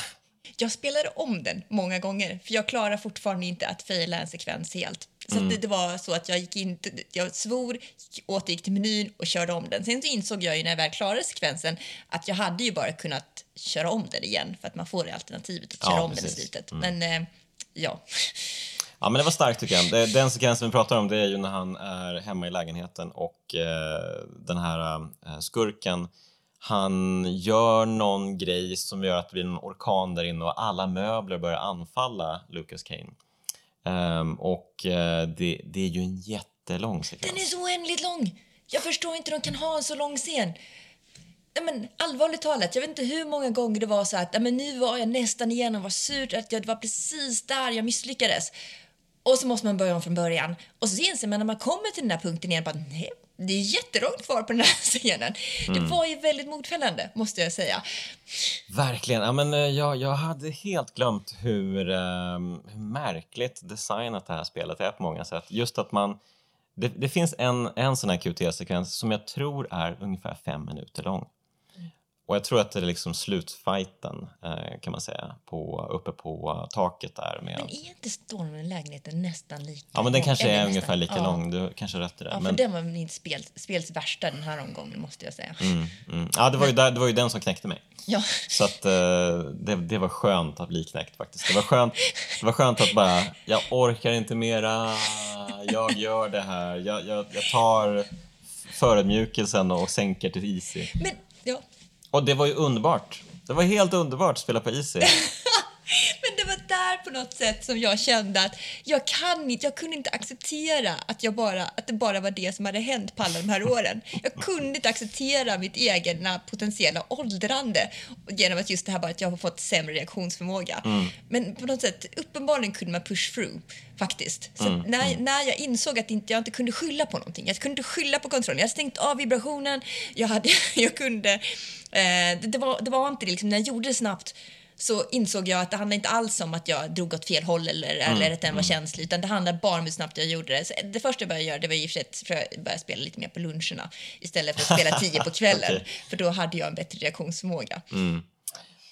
Jag spelade om den många gånger, för jag klarar fortfarande inte att faila en sekvens helt. Så att det, det var så att jag gick in, jag svor, återgick till menyn och körde om den. Sen så insåg jag ju när jag väl klarade sekvensen att jag hade ju bara kunnat köra om den igen för att man får det alternativet att Ja, köra om den i precis. slutet. Men eh, ja, Ja, men det var starkt tycker jag. Den sekvensen vi pratar om det är ju när han är hemma i lägenheten och eh, den här eh, skurken han gör någon grej som gör att det blir en orkan där inne och alla möbler börjar anfalla Lucas Kane. Um, och uh, det, det är ju en jättelång sekvens. den är så oändligt lång. Jag förstår inte hur de kan ha en så lång scen. Nej, men allvarligt talat, jag vet inte hur många gånger det var så att men nu var jag nästan igenom, vad surt att jag, det var precis där jag misslyckades. Och så måste man börja om från början. Och så inser man när man kommer till den här punkten igen, bara, nej, det är jättelångt kvar på den här <laughs> scenen. Det var ju väldigt motfällande, måste jag säga. Verkligen. Ja, men, eh, jag, jag hade helt glömt hur, ehm, hur märkligt designat det här spelet är på många sätt. Just att man... Det, det finns en, en sån här QT-sekvens som jag tror är ungefär fem minuter lång. Och jag tror att det är liksom slutfighten eh, kan man säga, på, uppe på taket där med... Men är inte stormen i lägenheten nästan lika Ja, men den lång? kanske är nästan- ungefär lika ja. lång. Du kanske rätt i det. Ja, för men, den var min spel, spels värsta den här omgången, måste jag säga. mm, mm. Ja, det var, ju det var ju den som knäckte mig. Ja. Så att eh, det, det var skönt att bli knäckt faktiskt. Det var skönt, det var skönt att bara, jag orkar inte mera, jag gör det här, jag, jag, jag tar förödmjukelsen och sänker till easy. Men, ja. Och det var ju underbart. Det var helt underbart att spela på easy. <laughs> Men det var där på något sätt som jag kände att jag kan inte, jag kunde inte acceptera att, jag bara, att det bara var det som hade hänt på alla de här åren. Jag kunde inte acceptera mitt egna potentiella åldrande genom att just det här bara att jag har fått sämre reaktionsförmåga. Men på något sätt, uppenbarligen kunde man push through faktiskt. Så att när, när jag insåg att inte, jag inte kunde skylla på någonting, jag kunde inte skylla på kontrollen, jag hade stängt av vibrationen, jag, hade, <laughs> jag kunde Eh, det, det, var, det var inte det. Liksom, när jag gjorde det snabbt så insåg jag att det handlade inte alls om att jag drog åt fel håll eller, Mm, eller att den var känslig, utan det handlade bara om hur snabbt jag gjorde det. Så det första jag började göra det var i och för sig att börja spela lite mer på luncherna istället för att spela tio på <laughs> kvällen, Okej. för då hade jag en bättre reaktionsförmåga.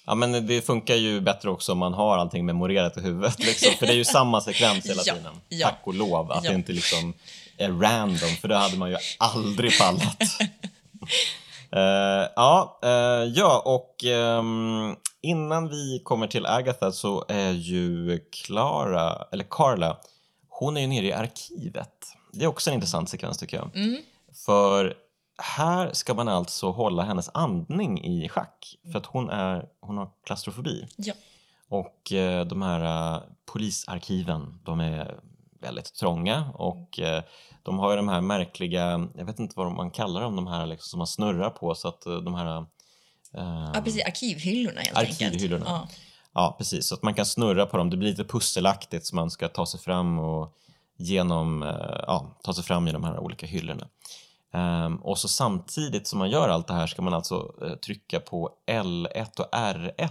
Ja, men det funkar ju bättre också om man har allting memorerat i huvudet. Liksom. För det är ju samma sekvens hela <laughs> Ja, tiden. ja. Tack och lov att Ja. det inte liksom är random, för det hade man ju aldrig pallat. <laughs> Eh, ja, eh, ja, och ehm, innan vi kommer till Agatha så är ju Clara, eller Carla, hon är ju nere i arkivet. Det är också en intressant sekvens tycker jag. För här ska man alltså hålla hennes andning i schack för att hon, är, hon har klaustrofobi. Ja. Och eh, de här eh, polisarkiven, de är väldigt trånga och eh, de har ju de här märkliga, jag vet inte vad man kallar dem, de här liksom, som man snurrar på så att eh, de här eh, Ja, precis. Arkivhyllorna helt enkelt. Arkivhyllorna. Ja. Ja, precis. Så att man kan snurra på dem. Det blir lite pusselaktigt så man ska ta sig fram och genom, eh, ja, ta sig fram i de här olika hyllorna. Ehm, och så samtidigt som man gör allt det här ska man alltså eh, trycka på L1 och R1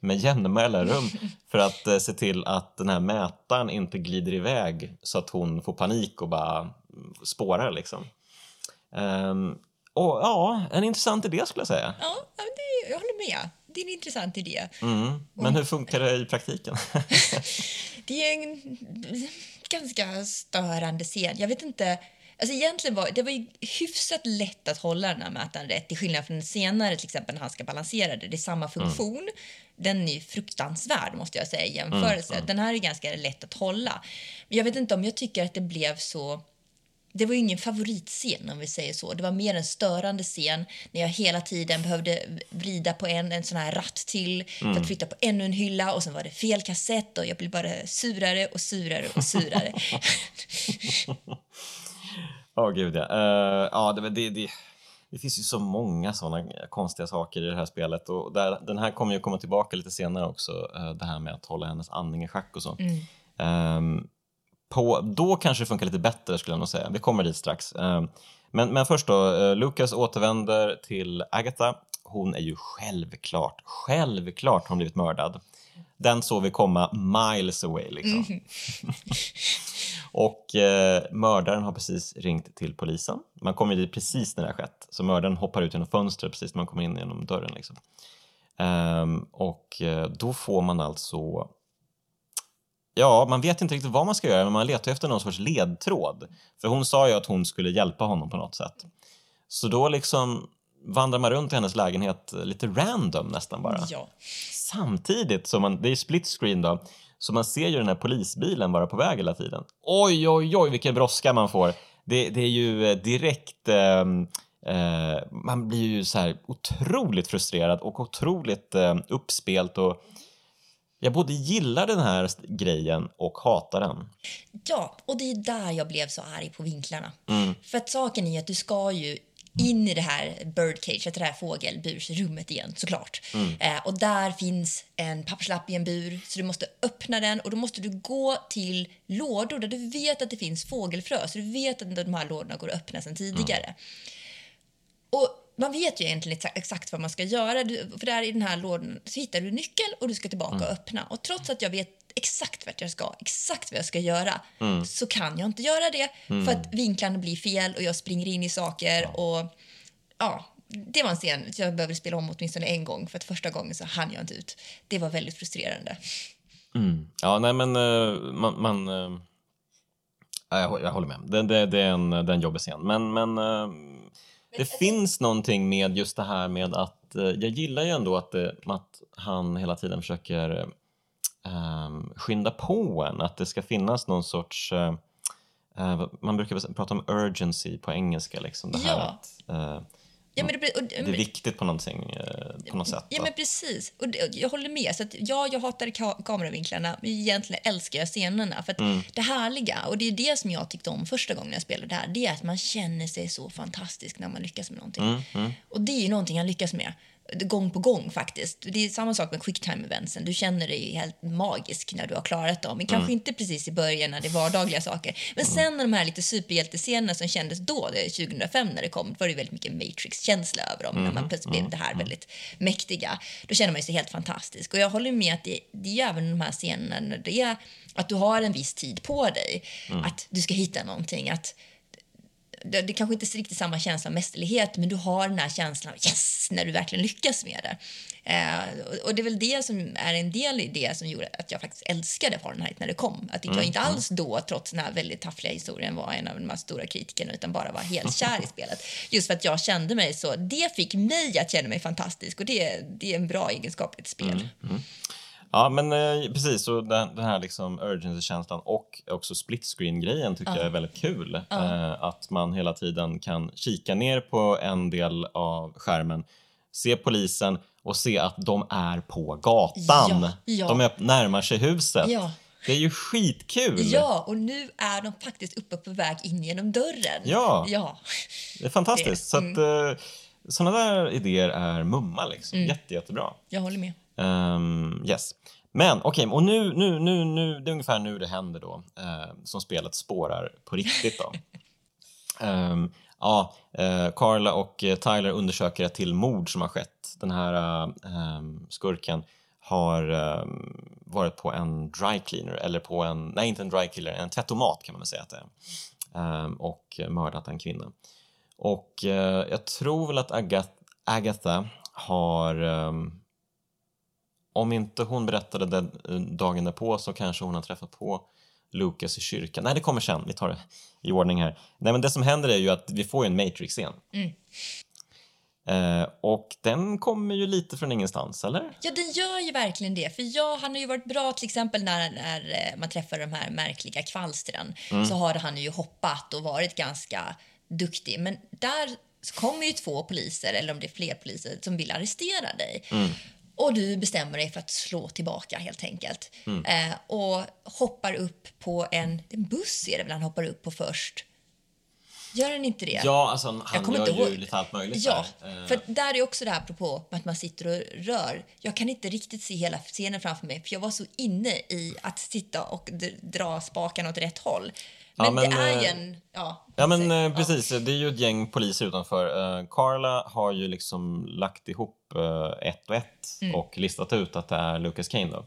med jämna mellanrum för att eh, se till att den här mätaren inte glider iväg så att hon får panik och bara spårar liksom. Ehm, och ja, en intressant idé skulle jag säga. Ja, det, jag håller med. Det är en intressant idé. Mm. Men hur funkar det i praktiken? <laughs> Det är en ganska störande scen. Jag vet inte... Alltså egentligen var det var ju hyfsat lätt att hålla den här mätaren rätt till skillnad från den senare till exempel när han ska balansera det. Det är samma funktion. Den är ju fruktansvärd måste jag säga i jämförelse. Den här är ganska lätt att hålla. Men jag vet inte om jag tycker att det blev så det var ju ingen favoritscen om vi säger så. Det var mer en störande scen när jag hela tiden behövde vrida på en, en sån här ratt till för att flytta på ännu en hylla och sen var det fel kassett och jag blev bara surare och surare och surare. <laughs> Ja, gud ja. Eh, ja det, det, det, det finns ju så många sådana konstiga saker i det här spelet och där, den här kommer ju komma tillbaka lite senare också, eh, det här med att hålla hennes andning i schack och så. Ehm, på, då kanske det funkar lite bättre skulle jag nog säga. Vi kommer dit strax. Ehm, men, men först då, eh, Lucas återvänder till Agatha. Hon är ju självklart, självklart hon blivit mördad. Den såg vi komma miles away liksom. <laughs> Och eh, mördaren har precis ringt till polisen. Man kommer dit precis när det har skett. Så mördaren hoppar ut genom fönstret precis när man kommer in genom dörren. Liksom. Ehm, och eh, då får man alltså... Ja, man vet inte riktigt vad man ska göra, men man letar efter någon sorts ledtråd. För hon sa ju att hon skulle hjälpa honom på något sätt. Så då liksom vandrar man runt i hennes lägenhet lite random nästan bara. ja. Samtidigt som man, det är split screen då, så man ser ju den här polisbilen vara på väg hela tiden. Oj, oj, oj, vilken brådska man får. Det, det är ju eh, direkt... ehm, eh, man blir ju så här otroligt frustrerad och otroligt eh, uppspelt och jag både gillar den här grejen och hatar den. ja, och det är där jag blev så arg på vinklarna. Mm. För att saken är att du ska ju in i det här birdcage, det här fågelbursrummet igen såklart. Mm. Eh, och där finns en papperslapp i en bur så du måste öppna den och då måste du gå till lådor där du vet att det finns fågelfrö så du vet att de här lådorna går att öppna sedan tidigare. Och man vet ju egentligen exa- exakt vad man ska göra. Du, för där i den här lådan så hittar du nyckel och du ska tillbaka och öppna. Och trots att jag vet exakt vart jag ska, exakt vad jag ska göra, så kan jag inte göra det för att vinklarna blir fel och jag springer in i saker och ja, det var en scen jag behövde spela om åtminstone en gång för att första gången så hann jag inte ut. Det var väldigt frustrerande. Ja, nej men eh, man... man eh, ja, jag, jag håller med. Det, det, det, är en, det är en jobbig scen. Men, men eh, det finns någonting med just det här med att... jag gillar ju ändå att, det, att han hela tiden försöker eh, skynda på en. Att det ska finnas någon sorts... eh, man brukar prata om urgency på engelska. Liksom. Det här Ja. att eh, Ja, men det, och, det är viktigt på, någonting, på något sätt. Ja, men precis. Och det, jag håller med. Så att, ja, jag hatar ka- kameravinklarna, men egentligen älskar jag scenerna. För att Det härliga, och det är det som jag tyckte om första gången jag spelade det här, det är att man känner sig så fantastisk när man lyckas med någonting. Och det är ju någonting han lyckas med. Gång på gång faktiskt. Det är samma sak med quicktime eventsen. Du känner dig helt magisk när du har klarat dem. Men kanske Mm. inte precis i början när det är vardagliga saker. Men sen när de här lite superhjältescenerna som kändes då, det är 2005 när det kom, var det väldigt mycket Matrix-känsla över dem. När Mm. man plötsligt blev det här väldigt mäktiga. Då känner man sig helt fantastisk. Och jag håller med att det, det är även de här scenerna när det är att du har en viss tid på dig. Mm. Att du ska hitta någonting. Att det, det kanske inte är riktigt samma känsla av mästerlighet, men du har den här känslan av yes, när du verkligen lyckas med det. Eh, och, och det är väl det som är en del i det som gjorde att jag faktiskt älskade Fahrenheit när det kom. Att jag inte alls då, trots den här väldigt taffliga historien, var en av de här stora kritikerna, utan bara var helt kär i <laughs> spelet. Just för att jag kände mig så. Det fick mig att känna mig fantastisk och det, det är en bra egenskap i ett spel. Ja, men eh, precis. Och den, den här liksom urgency-känslan och också split screen-grejen tycker jag är väldigt kul. Eh, att man hela tiden kan kika ner på en del av skärmen, se polisen och se att de är på gatan. Ja, ja. De är, närmar sig huset. Ja. Det är ju skitkul! Ja, och nu är de faktiskt uppe på väg in genom dörren. Ja. ja. Det är fantastiskt. Det- mm. Så att, eh, sådana där idéer är mumma liksom. Mm. Jätte, jättebra. Jag håller med. Ehm, yes. Men okej, och nu, nu, nu, nu, det är ungefär nu det händer då eh, som spelet spårar på riktigt då. <laughs> Ehm, ja, eh, Carla och eh, Tyler undersöker ett till mord som har skett. Den här eh, skurken har varit på en dry cleaner, eller på en, nej inte en dry cleaner, en tvättomat kan man väl säga att det är. Ehm, och mördat en kvinna. Och eh, jag tror väl att Agatha, Agatha har ehm, om inte hon berättade det eh, dagen därpå så kanske hon har träffat på Lucas i kyrkan. Nej, det kommer sen. Vi tar det i ordning här. Nej, men det som händer är ju att vi får en Matrix-scen. Mm. Eh, och den kommer ju lite från ingenstans, eller? Ja, den gör ju verkligen det. För jag, han har ju varit bra till exempel när, när eh, man träffar de här märkliga kvalstren. Så har han ju hoppat och varit ganska duktig. Men där kommer ju två poliser, eller om det är fler poliser, som vill arrestera dig. Och du bestämmer dig för att slå tillbaka helt enkelt. Eh, och hoppar upp på en, en buss är det väl han hoppar upp på först. Gör han inte det? Ja, alltså han, han kommer gör inte ju ihåg. lite allt möjligt Ja, där. Eh, för där är också det här apropå att man sitter och rör. Jag kan inte riktigt se hela scenen framför mig för jag var så inne i att sitta och dra spakarna åt rätt håll. Men, men, det är ju eh, en... Ja, Ja men eh, precis, det är ju ett gäng poliser utanför. Eh, Carla har ju liksom lagt ihop eh, ett och ett Mm. och listat ut att det är Lucas Kane då.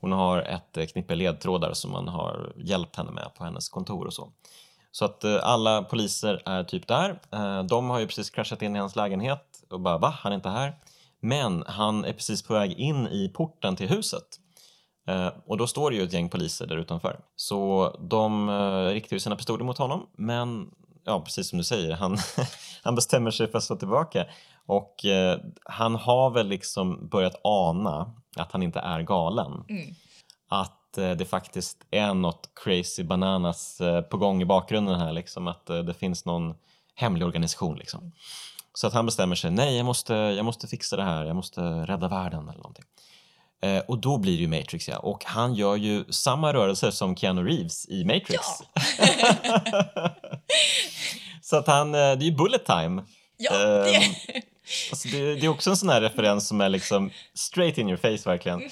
Hon har ett eh, knippe ledtrådar som man har hjälpt henne med på hennes kontor och så. Så att alla poliser är typ där. De har ju precis kraschat in i hans lägenhet och bara va, han är inte här. Men han är precis på väg in i porten till huset. Eh, och då står det ju ett gäng poliser där utanför. Så de eh, riktar ju sina pistoler mot honom, men ja, precis som du säger, han, <laughs> han bestämmer sig för att slå tillbaka. Och eh, han har väl liksom börjat ana att han inte är galen. Att eh, det faktiskt är något crazy bananas eh, på gång i bakgrunden här, liksom att det finns någon hemlig organisation liksom. Så att han bestämmer sig, nej jag måste, jag måste fixa det här, jag måste rädda världen eller någonting. Eh, och då blir det ju Matrix ja. Och han gör ju samma rörelser som Keanu Reeves i Matrix. <laughs> Så att han, eh, det är ju bullet time. Ja, det... Ehm, Alltså det, det är också en sån här referens som är liksom straight in your face verkligen.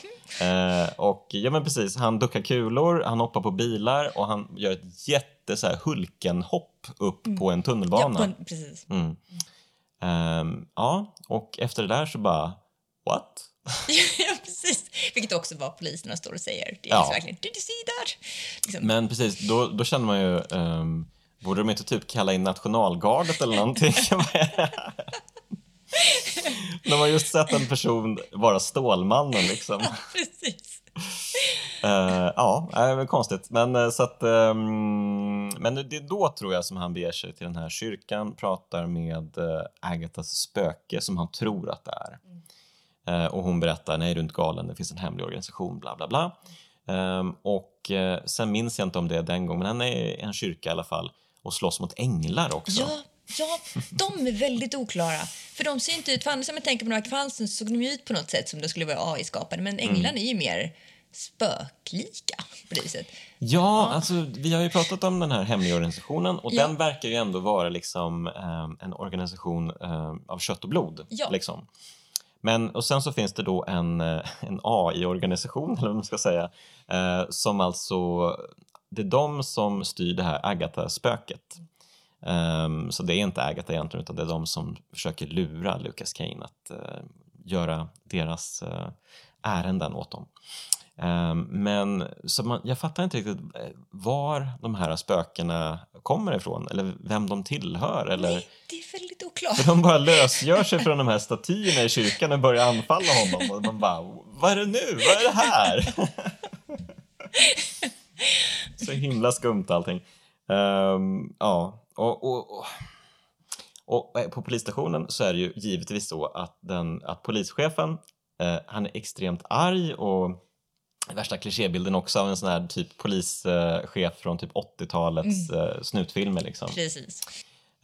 Eh, och ja men precis, han duckar kulor, han hoppar på bilar och han gör ett jätte så här Hulken-hopp upp på en ja, tunnelbana. på en, precis. Mm. Ehm, ja, och efter det där så bara, what? <laughs> ja, precis. Vilket också var poliserna står och säger. Det är Ja. verkligen, did you see that? Liksom, Men precis, då, då känner man ju, um, borde de inte typ kalla in nationalgardet eller någonting? <laughs> De har just sett en person vara Stålmannen liksom. precis. Eh, ja, det är väl konstigt. Men, eh, så att, ehm, men det är då tror jag som han beger sig till den här kyrkan, pratar med uh, Agathas spöke som han tror att det är. Eh, och hon berättar, nej du är inte galen, det finns en hemlig organisation, bla bla bla. Ehm, och eh, sen minns jag inte om det är den gången, men han är i en kyrka i alla fall och slåss mot änglar också. Ja, ja, de är väldigt oklara. För de ser inte ut, för annars om jag tänker på några kvalsen så såg de ut på något sätt som de skulle vara AI-skapade. Men änglarna är ju mer spöklika på det viset. Ja, alltså vi har ju pratat om den här hemliga organisationen och Ja. den verkar ju ändå vara liksom eh, en organisation eh, av kött och blod. Ja. Liksom. Men, och sen så finns det då en, eh, en AI-organisation, eller vad man ska säga, eh, som alltså, det är de som styr det här Agatha-spöket. Um, så det är inte Agatha egentligen, utan det är de som försöker lura Lucas Kane att uh, göra deras uh, ärenden åt dem. Um, men så man, jag fattar inte riktigt var de här spökena kommer ifrån eller vem de tillhör. Eller... Nej, det är väldigt oklart. För de bara lösgör sig från de här statyerna i kyrkan och börjar anfalla honom och man bara, vad är det nu? Vad är det här? så himla skumt allting. Um, ja, och, och, och, och, på polisstationen så är det ju givetvis så att, den, att polischefen eh, han är extremt arg och värsta klichébilden också av en sån här typ polischef från typ 80-talets mm. uh, snutfilmer liksom. Precis.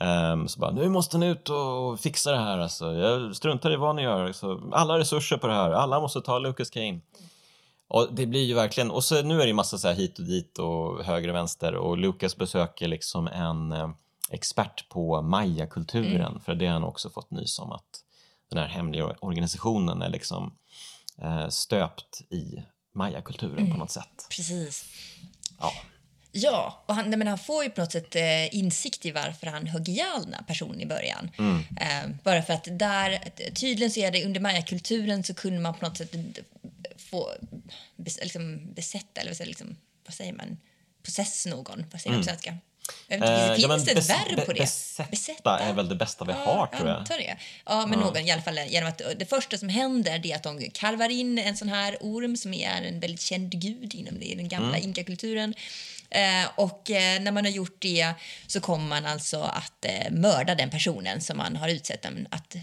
Um, så bara, nu måste ni ut och fixa det här alltså. Jag struntar i vad ni gör. Så alla resurser på det här. Alla måste ta Lucas Kane. Och det blir ju verkligen, och så nu är det ju massa så här hit och dit och höger och vänster och Lucas besöker liksom en eh, expert på mayakulturen mm. för det har han också fått nys om att den här hemliga organisationen är liksom eh, stöpt i mayakulturen mm. på något sätt. Precis. Ja. Ja, och han, men han får ju på något sätt eh, insikt i varför han högg ihjäl den här personen i början. Mm. Eh, bara för att där, tydligen så är det under mayakulturen så kunde man på något sätt få bes, liksom, besätta, eller liksom, vad säger man, possess någon, vad säger man på mm. svenska? Jag vet inte, uh, finns ja, det ett verb på det? Besätta, besätta är väl det bästa vi ja, har, tror jag. Det. Ja, men ja. någon i alla fall. Genom att, det första som händer är att de kalvar in en sån här orm som är en väldigt känd gud inom det, i den gamla mm. inkakulturen. Eh, och eh, när man har gjort det så kommer man alltså att eh, mörda den personen som man har utsett dem att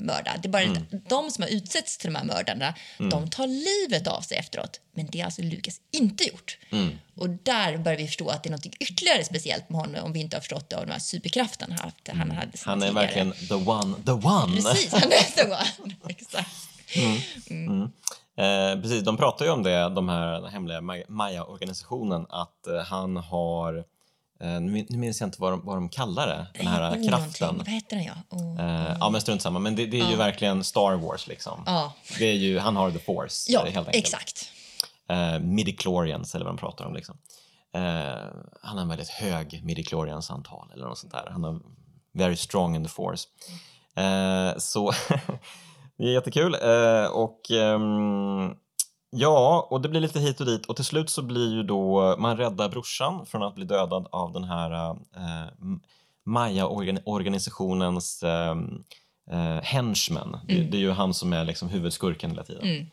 mörda. Det är bara mm. att de som har utsetts till de här mördarna, mm. de tar livet av sig efteråt. Men det har alltså Lukas inte gjort. Mm. Och där börjar vi förstå att det är något ytterligare speciellt med honom om vi inte har förstått det av de här superkrafterna han, han mm. hade Han är tidigare. verkligen the one, the one. Precis, han är the one. <laughs> Exakt. Mm. Eh, precis, de pratar ju om det, de här den hemliga Maya-organisationen, att eh, han har eh, nu minns jag inte vad de, vad de kallar det, den här oh, kraften. Vad heter den? Ja, oh, eh, ja men strunt samma. Men det, det är oh. ju verkligen Star Wars liksom. Det är ju, han har the force. Ja, helt enkelt. exakt. Eh, midichlorians eller vad de pratar om liksom. Eh, han har en väldigt hög midichlorians antal eller något sånt där. Han har very strong in the force. Så <laughs> Det är jättekul. Eh, och ehm, ja, och det blir lite hit och dit och till slut så blir ju då man räddar brorsan från att bli dödad av den här eh, Maya-organisationens eh, eh, henchman. Mm. Det, det, är ju han som är liksom huvudskurken hela tiden. Mm.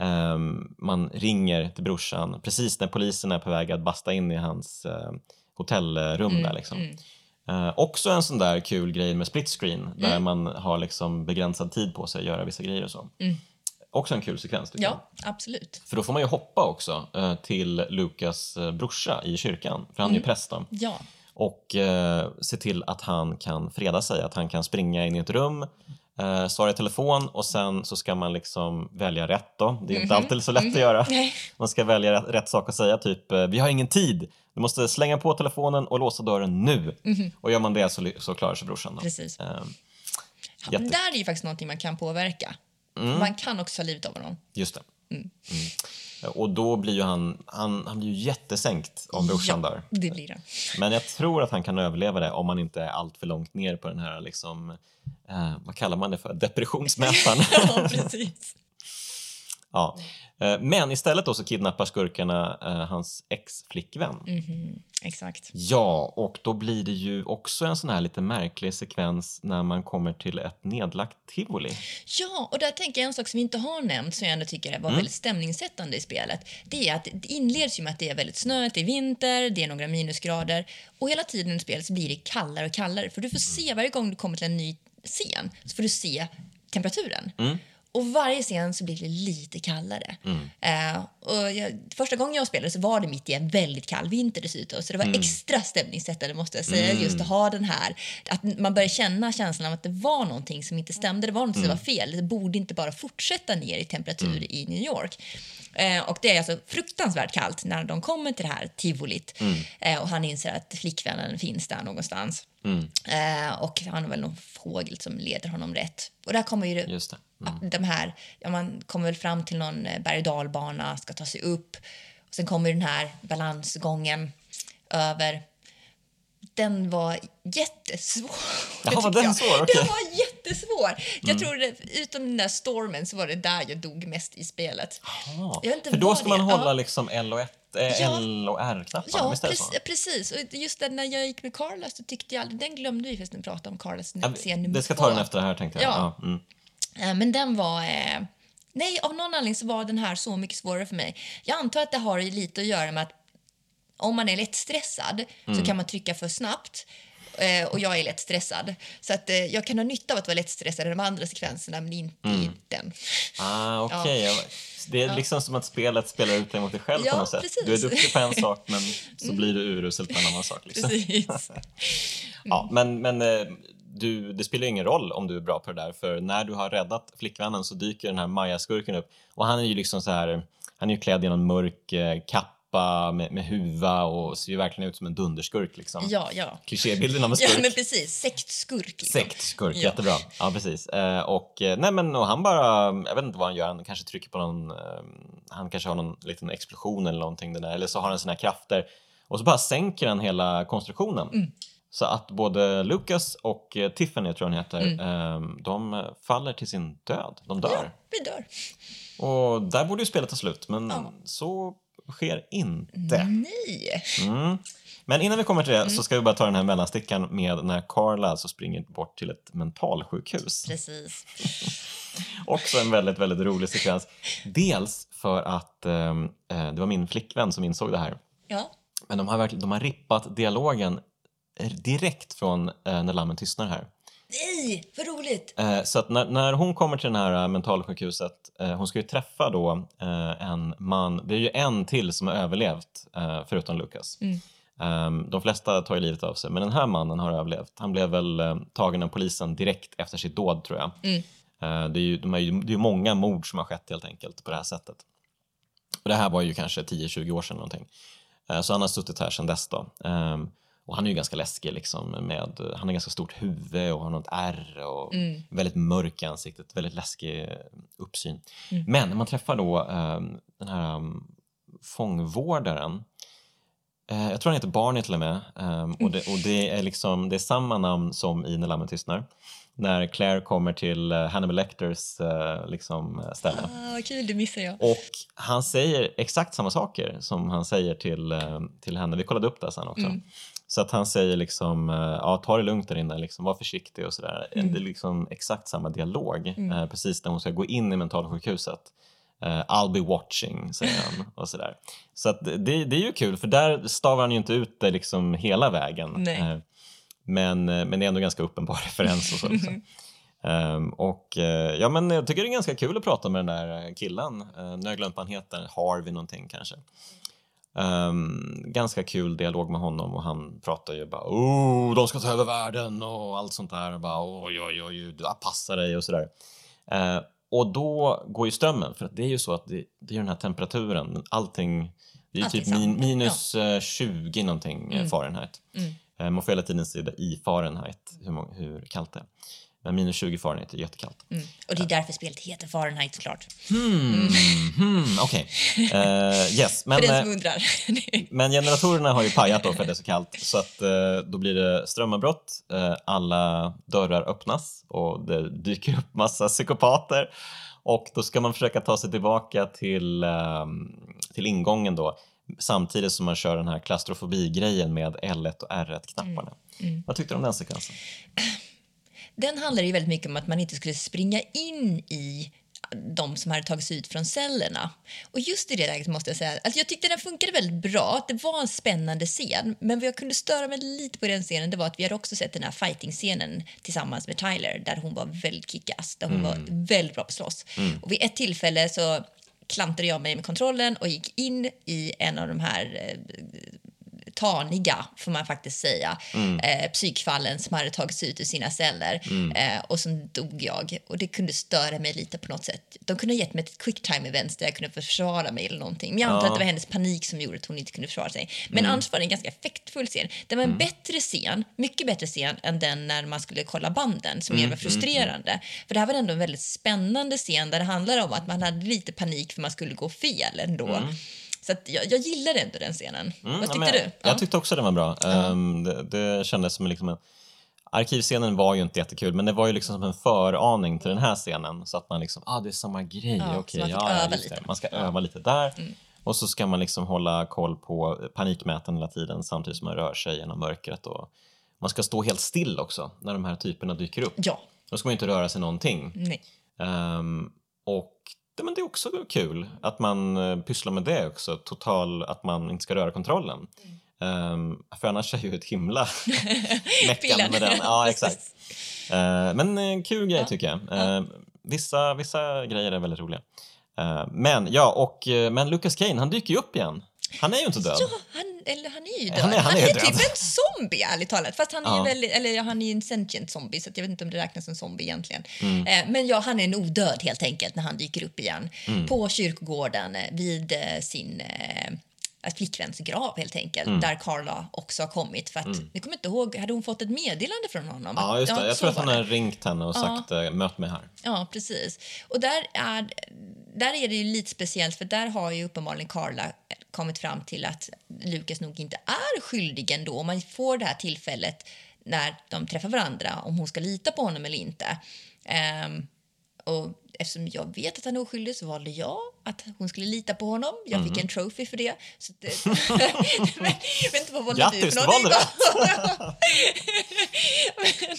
Um, man ringer till brorsan precis när polisen är på väg att basta in i hans uh, hotellrum mm. där liksom. Mm. Eh, också en sån där kul grej med split screen mm. där man har liksom begränsad tid på sig att göra vissa grejer och så. Mm. Också en kul sekvens ja, jag. absolut. För då får man ju hoppa också eh, till Lukas eh, brorsa i kyrkan, för han är ju mm. präst då. Ja. Och eh, se till att han kan freda sig, att han kan springa in i ett rum eh, svara i telefon och sen så ska man liksom välja rätt då. Det är mm -hmm. inte mhm. alltid så lätt mm -hmm. att göra. Nej. Man ska välja rätt, rätt, sak att säga, typ eh, vi har ingen tid. Du måste slänga på telefonen och låsa dörren nu. Mm. Och gör man det så, så klarar sig brorsan. Då. Precis. Eh, ja, där är ju faktiskt någonting man kan påverka. Mm. Man kan också ta livet av honom. Just det. Mm. Mm. Och då blir ju han, han, han blir ju jättesänkt om brorsan ja, dör. det blir det. Men jag tror att han kan överleva det om han inte är allt för långt ner på den här liksom, eh, vad kallar man det för, depressionsmätaren. <laughs> ja, precis. Ja. Eh, men istället då så kidnappar skurkarna eh, hans ex-flickvän. Mm -hmm. Exakt. Ja, och då blir det ju också en sån här lite märklig sekvens när man kommer till ett nedlagt tivoli. Ja, och där tänker jag en sak som vi inte har nämnt som jag ändå tycker var mm. väldigt stämningssättande i spelet. Det är att det inleds ju med att det är väldigt snöigt, det är vinter, det är några minusgrader och hela tiden i spelet så blir det kallare och kallare för du får se varje gång du kommer till en ny scen så får du se temperaturen. Mm. Och varje scen så blir det lite kallare. Mm. Uh, och jag, första gången jag spelade så var det mitt i en väldigt kall vinter dessutom. Så det var mm. extra stämningssättande måste jag säga. Mm. Just att ha den här, att man börjar känna känslan av att det var någonting som inte stämde. Det var något som mm. var fel. Det borde inte bara fortsätta ner i temperatur mm. i New York. Uh, och det är alltså fruktansvärt kallt när de kommer till det här tivolit. Uh, och han inser att flickvännen finns där någonstans. Mm. och han har väl någon fågel som leder honom rätt. Och där kommer ju det Mm. De här, ja, man kommer väl fram till någon eh, berg och dalbana, ska ta sig upp. Och sen kommer den här balansgången över. Den var jättesvår. Jaha, var <laughs> den svår? Okay. Den var jättesvår. Jag mm. tror det, utom den där stormen så var det där jag dog mest i spelet. Aha. För då ska man hålla liksom L och 1 ja. L och R-knappar? Ja, precis, precis. Och just det, när jag gick med Carlos så tyckte jag Den glömde vi förresten prata om, Carlos ja, Det ska ta den efter det här tänkte jag. Ja. ja mm. Eh, men den var... Eh, nej, av någon anledning så var den här så mycket svårare för mig. Jag antar att det har lite att göra med att om man är lätt stressad mm. så kan man trycka för snabbt eh, och jag är lätt stressad. Så att, eh, jag kan ha nytta av att vara lätt stressad i de andra sekvenserna men inte mm. i den. Ah, okay. Ja. Det är liksom som att spelet spelar ut dig mot dig själv ja, på något sätt. Precis. Du är duktig på en sak men <laughs> så blir du urusel på en annan sak. Liksom. <laughs> Ja, men, men eh, du, det spelar ingen roll om du är bra på det där för när du har räddat flickvännen så dyker den här Maja-skurken upp och han är ju liksom så här, han är ju klädd i någon mörk eh, kappa med, med huva och ser ju verkligen ut som en dunderskurk. Liksom. Ja, ja. Klichébilden av en skurk. Ja, men precis. Sektskurk. Liksom. Sektskurk, ja. jättebra. Ja, precis. Eh, och, eh, nej, men, och han bara, jag vet inte vad han gör, han kanske trycker på någon, eh, han kanske har någon liten explosion eller någonting där, eller så har han sina krafter och så bara sänker han hela konstruktionen. Mm. Så att både Lucas och eh, Tiffany, tror jag han heter, mm. Ehm, de faller till sin död. De dör. Ja, vi dör. Och där borde ju spelet ta slut, men ja. så sker inte. Nej! Mm. Men innan vi kommer till det mm. så ska vi bara ta den här mellanstickan med när Carla alltså springer bort till ett mentalsjukhus. Precis. <laughs> Också en väldigt, väldigt rolig sekvens. Dels för att ehm, eh, det var min flickvän som insåg det här. Ja. Men de har, verkligen, de har rippat dialogen direkt från eh, När lammen tystnar här. Nej, vad roligt! Eh, så att när, när hon kommer till det här eh, mentalsjukhuset, eh, hon ska ju träffa då eh, en man, det är ju en till som har överlevt eh, förutom Lucas. Mm. Um, de flesta tar ju livet av sig, men den här mannen har överlevt. Han blev väl uh, tagen av polisen direkt efter sitt dåd tror jag. Mm. Det är ju de är ju, det är många mord som har skett helt enkelt på det här sättet. Och det här var ju kanske 10-20 år sedan någonting. Så han har suttit här sedan dess då. Och han är ju ganska läskig liksom med, han har ganska stort huvud och har något ärr och mm. väldigt mörk i ansiktet, väldigt läskig eh, uppsyn. Mm. Men när man träffar då um, den här um, fångvårdaren uh, jag tror han heter Barney till och med um, och, det, och det är liksom det är samma namn som i När lammen tystnar när Claire kommer till uh, Hannibal Lecters uh, liksom, ställe. Ah, kul, det missar jag. Och han säger exakt samma saker som han säger till, till henne. Vi kollade upp det sen också. Mm. Så att han säger liksom, eh, ja ta det lugnt där inne, liksom, var försiktig och sådär. Mm. Det är liksom exakt samma dialog, mm. eh, precis när hon ska gå in i mentalsjukhuset. Uh, I'll be watching, säger han. <laughs> och sådär. Så att det, det är ju kul, för där stavar han ju inte ut det liksom hela vägen. Uh, men, men det är ändå ganska uppenbar <laughs> referens. Och så, liksom. um, och uh, ja, men jag tycker det är ganska kul att prata med den där killen. Uh, nu har jag glömt vad han heter, Harvey någonting kanske. Um, ganska kul dialog med honom och han pratar ju bara oh, de ska ta över världen och allt sånt där. Och bara, oj, oj, oj, passa dig och sådär. Uh, och då går ju strömmen, för det är ju så att det, det är den här temperaturen, allting, det är ju typ min, minus ja. 20 någonting mm. Fahrenheit. Mm. Uh, man får hela tiden se det i Fahrenheit, hur, hur kallt det är. Men minus 20 Fahrenheit är jättekallt. Mm. Och det är därför spelet heter Fahrenheit såklart. Hmm, mm. hmm, Okej. Okay. Uh, eh, yes. <laughs> Men, för den som eh, undrar. <laughs> men generatorerna har ju pajat då för att det är så kallt. Så att uh, då blir det strömavbrott, uh, alla dörrar öppnas och det dyker upp massa psykopater. Och då ska man försöka ta sig tillbaka till, um, till ingången då samtidigt som man kör den här klaustrofobi-grejen med L1 och R1-knapparna. Mm. Mm. Vad tyckte du om den sekvensen? <clears throat> den handlar ju väldigt mycket om att man inte skulle springa in i de som hade tagits ut från cellerna. Och just i det läget måste jag säga att jag tyckte den funkade väldigt bra. Det var en spännande scen, men vad jag kunde störa mig lite på den scenen det var att vi hade också sett den här fighting-scenen tillsammans med Tyler där hon var väldigt kickass, där hon mm. var väldigt bra på slåss. Mm. Och vid ett tillfälle så klantade jag mig med kontrollen och gick in i en av de här eh, taniga, får man faktiskt säga, Mm. eh, psykfallen som hade tagits ut ur sina celler. Mm. Eh, och sen dog jag. Och det kunde störa mig lite på något sätt. De kunde ha gett mig ett quicktime event där jag kunde försvara mig eller någonting. Men jag antar Ja. Mm. att det var hennes panik som gjorde att hon inte kunde försvara sig. Men annars var det en ganska effektfull scen. Det var en bättre scen, mycket bättre scen än den när man skulle kolla banden som Mm, var frustrerande. För det här var ändå en väldigt spännande scen där det handlar om att man hade lite panik för man skulle gå fel ändå. Så att jag, jag gillade ändå den scenen. Vad Mm, Ja, tyckte men du? Jag, Ja. jag tyckte också den var bra. Ehm, det, det kändes som liksom en... Arkivscenen var ju inte jättekul, men det var ju liksom som en föraning till den här scenen. Så att man liksom, ah det är samma grej, Ja, okej, fick ja, ja, öva det. Man ska Ja. Mm. öva lite där. Och så ska man liksom hålla koll på panikmätaren hela tiden samtidigt som man rör sig genom mörkret. Och man ska stå helt still också när de här typerna dyker upp. ja, Då ska man ju inte röra sig någonting. nej. Ehm, och det, men det är också kul att man eh, pysslar med det också, total, att man inte ska röra kontrollen. Ehm, för annars är ju ett himla <laughs> meckande med den. Ja, exakt. <laughs> Eh, men eh, kul grej tycker jag. Eh, vissa, vissa grejer är väldigt roliga. Eh, men ja, och, eh, men Lucas Kane, han dyker ju upp igen. Han är ju inte död. Ja, han, eller han är ju död. Han Han är- är, han är typ en zombie, ärligt talat. Fast han är, Ja. väldigt, eller, ja, han är en sentient zombie, så jag vet inte om det räknas som zombie egentligen. Mm. Eh, men ja, han är en odöd helt enkelt när han dyker upp igen Mm. på kyrkogården eh, vid eh, sin eh, flickväns grav helt enkelt, Mm. där Carla också har kommit. För att, Jag kommer inte ihåg, hade hon fått ett meddelande från honom? Ja, just det. Jag tror att han har ringt henne och sagt eh, möt mig här. Ja, precis. Och där är, där är det ju lite speciellt för där har ju uppenbarligen Carla kommit fram till att Lukas nog inte är skyldig ändå. Man får det här tillfället när de träffar varandra om hon ska lita på honom eller inte. Ehm, och eftersom jag vet att han är oskyldig så valde jag att hon skulle lita på honom. Jag fick en trophy för det. Så det <laughs> men, inte vad valde du Grattis, för du någonting? valde men,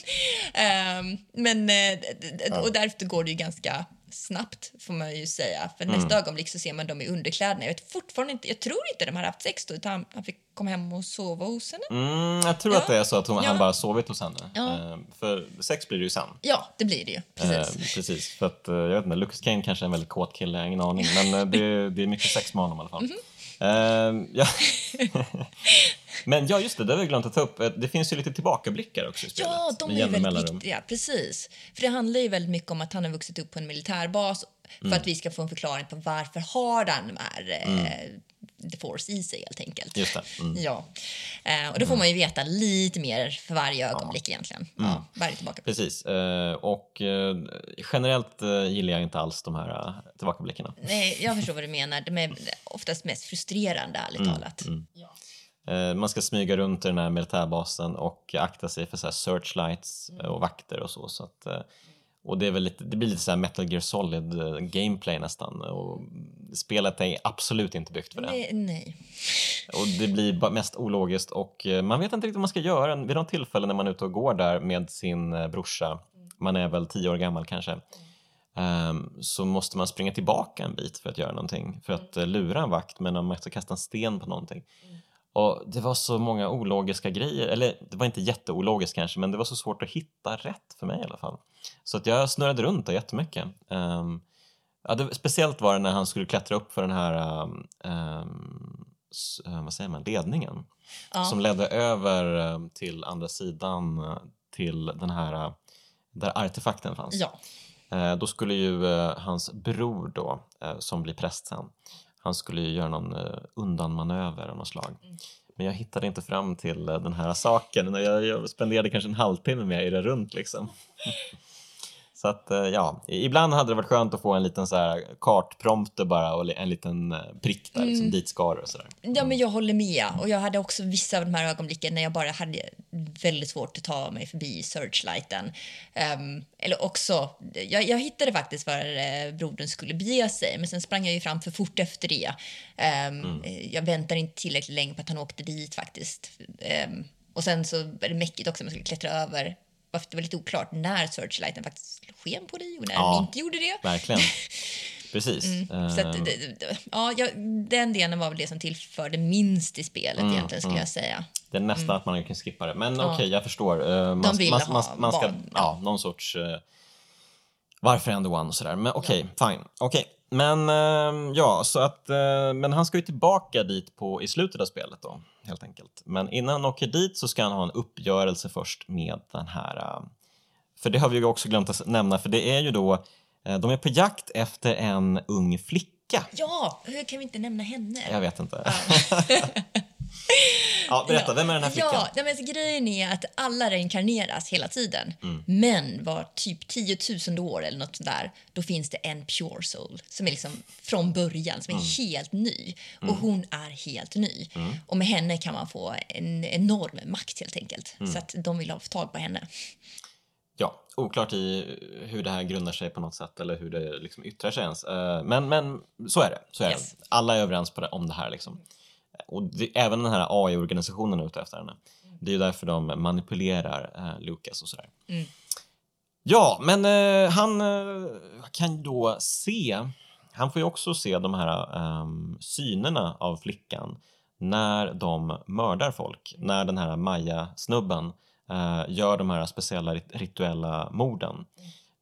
ehm, men eh, och därför går det ju ganska snabbt får man ju säga. För nästa ögonblick så ser man dem i underkläderna. Jag vet fortfarande inte, jag tror inte de har haft sex då utan han fick komma hem och sova hos henne. Mm, jag tror Ja. att det är så att hon, Ja. han bara sovit hos henne. Ja. Eh, för sex blir det ju sen. Ja, det blir det ju. Precis. Eh, precis, för att eh, jag vet inte, Lucas Kane kanske är en väldigt kåt kille, jag har ingen aning. Men eh, det, det är mycket sex med honom i alla fall. <laughs> Mhm. Eh, ja. <laughs> men ja, just det, det har vi glömt att ta upp. Eh, Det finns ju lite tillbakablickar också i spelet. Ja, de är väldigt mellanrum. viktiga. Precis. För det handlar ju väldigt mycket om att han har vuxit upp på en militärbas för Mm. att vi ska få en förklaring på varför har han de här eh, The Force i sig helt enkelt. Just det. Mm. Ja. Eh, och då får man ju veta lite mer för varje ögonblick egentligen. Mm. Ja, varje tillbaka. Precis. Eh, och eh, generellt eh, gillar jag inte alls de här tillbakablickarna. Nej, jag förstår vad du menar. De är oftast mest frustrerande, ärligt Mm, talat. Eh, man ska smyga runt i den här militärbasen och akta sig för så här searchlights Mm. eh, och vakter och så. så att, eh, och det, är väl lite, det blir lite så här Metal Gear Solid eh, gameplay nästan. Och spelet är absolut inte byggt för det. Nej, nej. Och det blir mest ologiskt och eh, man vet inte riktigt vad man ska göra. Vid de tillfällen när man är ute och går där med sin eh, brorsa, man är väl tio år gammal kanske, ehm, så måste man springa tillbaka en bit för att göra någonting. För att eh, lura en vakt, men man måste kasta en sten på någonting. Och det var så många ologiska grejer, eller det var inte jätteologiskt kanske, men det var så svårt att hitta rätt för mig i alla fall. Så att jag snurrade runt där jättemycket. Um, ja, det, speciellt var det när han skulle klättra upp för den här, um, um, eh, vad säger man, ledningen. Ja. Som ledde över till andra sidan, uh, till den här, uh, där artefakten fanns. Ja. Eh, då skulle ju eh, hans bror då, eh, som blir präst sen, han skulle ju göra någon eh, undanmanöver av något slag. Men jag hittade inte fram till eh, den här saken. jag spenderade kanske en halvtimme med att irra runt liksom. <laughs> Så att eh, ja, ibland hade det varit skönt att få en liten så här kartprompter bara och en liten eh, prick där, liksom, dit ska och sådär. Ja, men jag håller med. Och jag hade också vissa av de här ögonblicken när jag bara hade väldigt svårt att ta mig förbi searchlighten. Ehm, eller också, jag, jag hittade faktiskt var eh, brodern skulle bege sig, men sen sprang jag ju fram för fort efter det. Ehm, Jag väntade inte tillräckligt länge på att han åkte dit faktiskt. Ehm, och sen så är det mäckigt också, man skulle klättra över. Varför det var lite oklart när searchlighten faktiskt sken på dig och när Ja. den inte gjorde det. Verkligen. <laughs> Precis. Mm. Så att, Ehm, ja, den delen var väl det som tillförde minst i spelet Mm, egentligen skulle jag säga. Det är nästan att man kan skippa det. Men Ja. okej, jag förstår. Eh, Man, vill man, ha man, man ska, barn. ja, någon sorts... Uh, varför är one och sådär. Men okej, fine. Okej. Men eh, ja, så att, eh, men han ska ju tillbaka dit på, i slutet av spelet då, helt enkelt. Men innan han åker dit så ska han ha en uppgörelse först med den här, eh, för det har vi ju också glömt att nämna, för det är ju då, eh, de är på jakt efter en ung flicka. Ja, hur kan vi inte nämna henne? Jag vet inte. ja, <laughs> <laughs> berätta, vem är den här flickan? Ja, nej, men alltså, grejen är att alla reinkarneras hela tiden. Mm. Men var typ 10 000 år eller något där, då finns det en pure soul som är liksom från början, som är Mm. helt ny. Och hon är helt ny. Och med henne kan man få en enorm makt helt enkelt. Mm. Så att de vill ha tag på henne. Ja, oklart i hur det här grundar sig på något sätt eller hur det liksom yttrar sig ens. Eh, Men, men så är det. Så är Yes. det. Alla är överens på det, om det här. Liksom. Och det, även den här AI-organisationen är ute efter henne. Det är ju därför de manipulerar eh, Lucas och sådär. Mm. Ja, men eh, han eh, kan ju då se, han får ju också se de här ehm, synerna av flickan när de mördar folk. När den här Maja-snubben eh, gör de här speciella rit- rituella morden.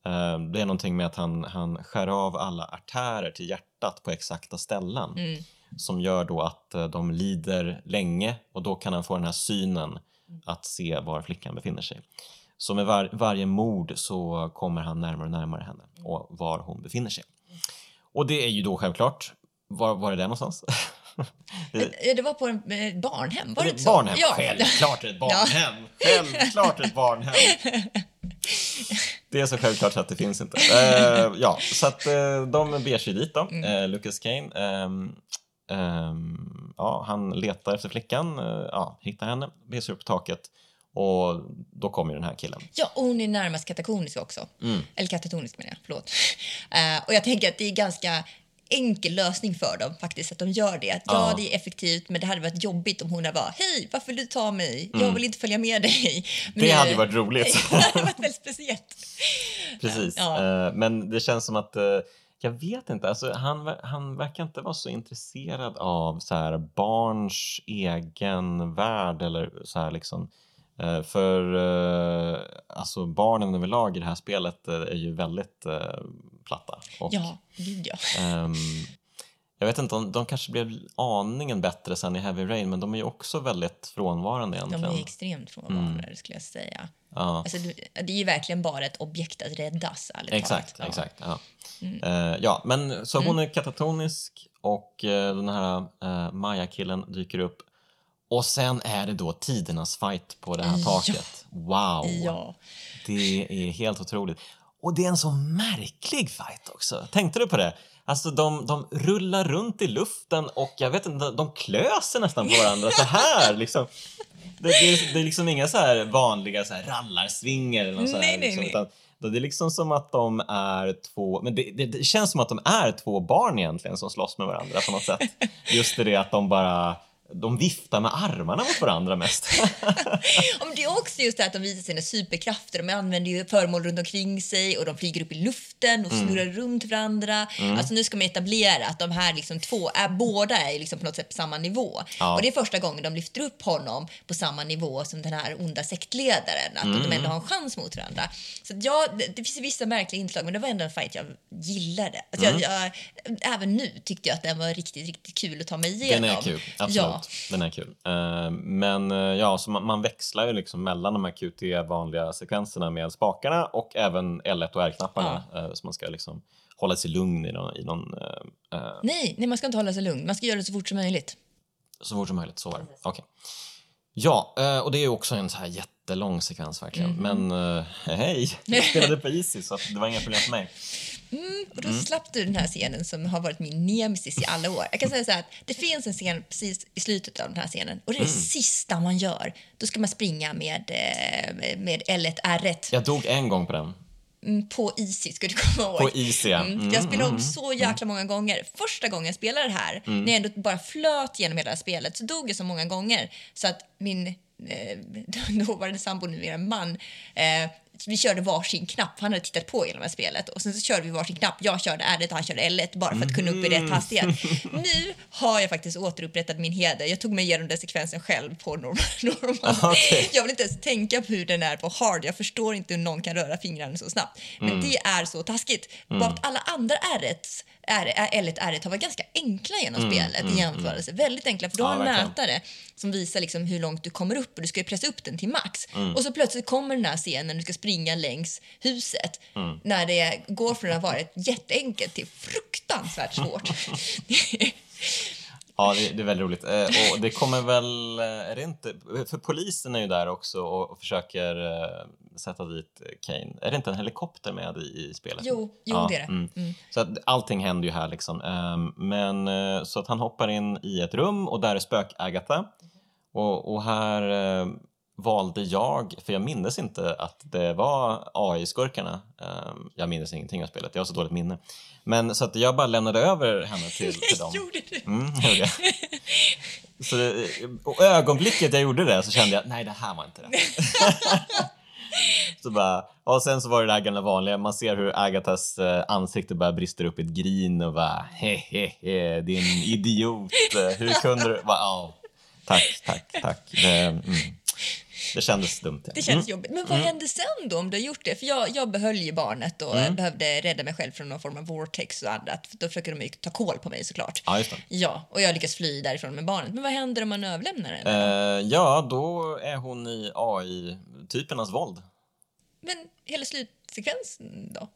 Eh, det är någonting med att han, han skär av alla artärer till hjärtat på exakta ställen Mm. Som gör då att eh, de lider länge och då kan han få den här synen att se var flickan befinner sig. Så med var, varje mord så kommer han närmare och närmare henne och var hon befinner sig. Och det är ju då självklart, var, var är det någonstans? det, <laughs> Ja, Det var på eh, barnhem, var det det inte så? barnhem, Ja. självklart ett barnhem! Självklart är det ett barnhem! <laughs> Det är så självklart så att det finns inte. Eh, ja, så att eh, de beger sig dit då, eh, Lucas Kane. Ehm, ja, han letar efter flickan, eh, ja, hittar henne, beger sig upp på taket och då kommer den här killen. Ja, och hon är närmast katatonisk också. Mm. Eller katatonisk menar jag, förlåt. Eh, och jag tänker att det är ganska enkel lösning för dem faktiskt att de gör det. Ja. Det är effektivt men det hade varit jobbigt om hon hade bara hej, varför vill du ta mig? Jag vill inte följa med dig. Men Mm. Det hade ju varit roligt. <laughs> det hade varit väldigt speciellt. Precis. Ja. Eh, men det känns som att, jag vet inte, alltså, han, han verkar inte vara så intresserad av så här, barns egen värld eller så här liksom. Eh, för eh, alltså, barnen överlag i det här spelet eh, är ju väldigt platta. Och, Ja, gud ja. ehm, jag vet inte, om de kanske blev aningen bättre sen i Heavy Rain men de är ju också väldigt frånvarande De egentligen. är extremt frånvarande skulle jag säga. Ja. Alltså, det är ju verkligen bara ett objekt att räddas. ärligt Exakt, talat. exakt. Ja. Eh, ja, men så hon är katatonisk och eh, den här uh, Maja-killen dyker upp och sen är det då tidernas fight på det här Ja. taket. Wow! Ja. Det är helt otroligt. Och det är en så märklig fight också. Tänkte du på det? Alltså de, de rullar runt i luften och jag vet inte, de klöser nästan på varandra så här liksom. Det, det, är- det är liksom inga så här vanliga så här rallarsvingar eller något så här, Nej, nej, liksom, nej. utan då det är liksom som att de är två, men det, det, det känns som att de är två barn egentligen som slåss med varandra på något sätt. Just det att de bara, de viftar med armarna mot varandra mest. <laughs> Det är också just det att de visar sina superkrafter. De använder ju föremål runt omkring sig och de flyger upp i luften och Mm. snurrar runt varandra. Alltså nu ska man etablera att de här liksom två, är, båda är liksom på något sätt på samma nivå. Ja. Och det är första gången de lyfter upp honom på samma nivå som den här onda sektledaren. Att Mm. de ändå har en chans mot varandra. Så ja, det, det finns vissa märkliga inslag men det var ändå en fight jag gillade. Alltså Mm. jag, jag, även nu tyckte jag att den var riktigt, riktigt kul att ta mig igenom. Den är kul, absolut. Ja. Den är kul. Eh, men eh, ja, så man, växlar ju liksom mellan de här QT vanliga sekvenserna med spakarna och även L1 och R-knapparna. eh, så man ska liksom hålla sig lugn i någon, i någon Nej, nej, man ska inte hålla sig lugn. Man ska göra det så fort som möjligt. så fort som möjligt. Så var det. Okej. Ja, och det är ju också en så här jättelång sekvens verkligen. Men eh, <laughs> hej, jag spelade på Easy så det var inga problem för mig. Och Mm. då slapp du den här scenen som har varit min nemesis i alla år. Jag kan säga så här att det finns en scen precis i slutet av den här scenen och det är Mm. det sista man gör. Då ska man springa med, eh, med L1, R1 Jag dog en gång på den. mm, på Easy ska du komma ihåg. På Easy, ja. Mm. Mm, Jag spelade om så jäkla många gånger. Första gången jag spelade det här, Mm. när jag ändå bara flöt genom hela spelet, så dog jag så många gånger så att min eh, <laughs> dåvarande sambo, numera man, eh, vi körde varsin knapp. Han hade tittat på hela det här spelet och sen så körde vi varsin knapp. Jag körde R1 och han körde L1 bara för att kunna upp i rätt hastighet. <laughs> Nu har jag faktiskt återupprättat min heder. Jag tog mig igenom den sekvensen själv på <laughs> normal. normal. Okej. Jag vill inte ens tänka på hur den är på hard. Jag förstår inte hur någon kan röra fingrarna så snabbt. Men det är så taskigt. Bara att alla andra R1 R, L1 R1 har varit ganska enkla genom spelet i jämförelse. Väldigt enkla, för du Ja, har en verkligen. mätare som visar liksom hur långt du kommer upp och du ska ju pressa upp den till max. Och så plötsligt kommer den här scenen när du ska springa längs huset när det går från att vara ett jätteenkelt till fruktansvärt svårt. <laughs> <laughs> Ja, det, det är väldigt roligt. Eh, och det kommer väl, eh, är det inte, för polisen är ju där också och, och försöker eh, sätta dit Kane. Är det inte en helikopter med i, i spelet? Jo, jo, det är det. Mm. Så att allting händer ju här liksom. Ehm, men så att han hoppar in i ett rum och där är spök-Agatha. Och, och här valde jag, för jag minns inte att det var AI-skurkarna. Ehm, jag minns ingenting av spelet, jag har så dåligt minne. Men så att jag bara lämnade över henne till, till <laughs> dem. Gjorde du? Mm, gjorde det. Så och ögonblicket jag gjorde det så kände jag, nej det här var inte det. <laughs> så bara, och sen så var det det här gamla vanliga, man ser hur Agatas eh, ansikte bara brister upp i ett grin och bara hehehe, din idiot, hur kunde du? Bara, "Ja, tack, tack, tack. Det, mm, det kändes dumt. Ja. Det känns jobbigt. Men vad hände sen då om du har gjort det? För jag, jag behöll ju barnet och Mm. behövde rädda mig själv från någon form av vortex och annat. För då försöker de ju ta koll på mig såklart. Ja, just det. Ja, och jag lyckas fly därifrån med barnet. Men vad händer om man överlämnar henne? Eh, ja, då är hon i AI-typernas våld. Men hela slutsekvensen då?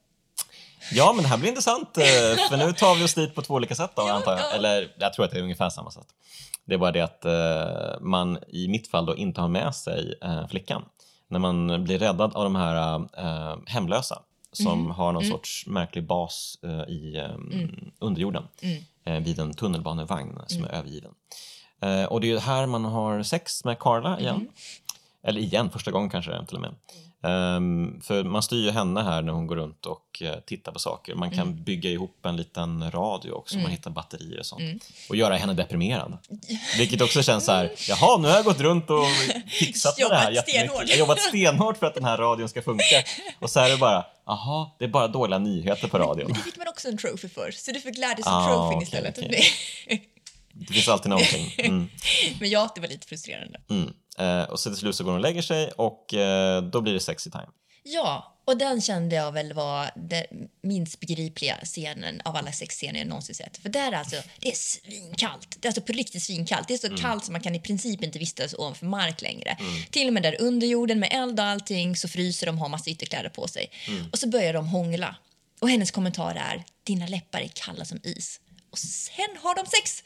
Ja, men det här blir intressant, eh, för nu tar vi oss dit på två olika sätt då, Ja, antar jag. ja. Eller jag tror att det är ungefär samma sätt. Det är bara det att eh, man i mitt fall då inte har med sig eh, flickan. När man blir räddad av de här eh, hemlösa som Mhm. har någon Mm. sorts märklig bas eh, i eh, underjorden Mm. eh, vid en tunnelbanevagn som är övergiven. Och det är ju här man har sex med Carla igen. Mm. Eller igen, första gången kanske till och med. Ehm, för man styr ju henne här när hon går runt och eh, tittar på saker. Man kan Mm. bygga ihop en liten radio också, man hittar batterier och sånt. Mm. Och göra henne deprimerad. <laughs> Vilket också känns så här, jaha, nu har jag gått runt och fixat med det här jättemycket. Jag har jobbat stenhårt för att den här radion ska funka. Och så är det bara, jaha, det är bara dåliga nyheter på radion. Men det fick man också en trophy för, så du fick glädjas Ah, av trofén okej, istället. okej. <laughs> Det finns alltid någonting. <laughs> Mm. Men ja, det var lite frustrerande. Mm. Eh, och så till slut så går hon och lägger sig och eh, då blir det sexy time. Ja, och den kände jag väl var den minst begripliga scenen av alla sexscener jag någonsin sett. För där är alltså, det är svinkallt. Det är alltså på riktigt svinkallt. Det är så Mm. kallt som man kan i princip inte vistas ovanför mark längre. Till och med där under jorden med eld och allting så fryser de och har massa ytterkläder på sig. Mm. Och så börjar de hångla. Och hennes kommentar är, dina läppar är kalla som is. Och sen har de sex.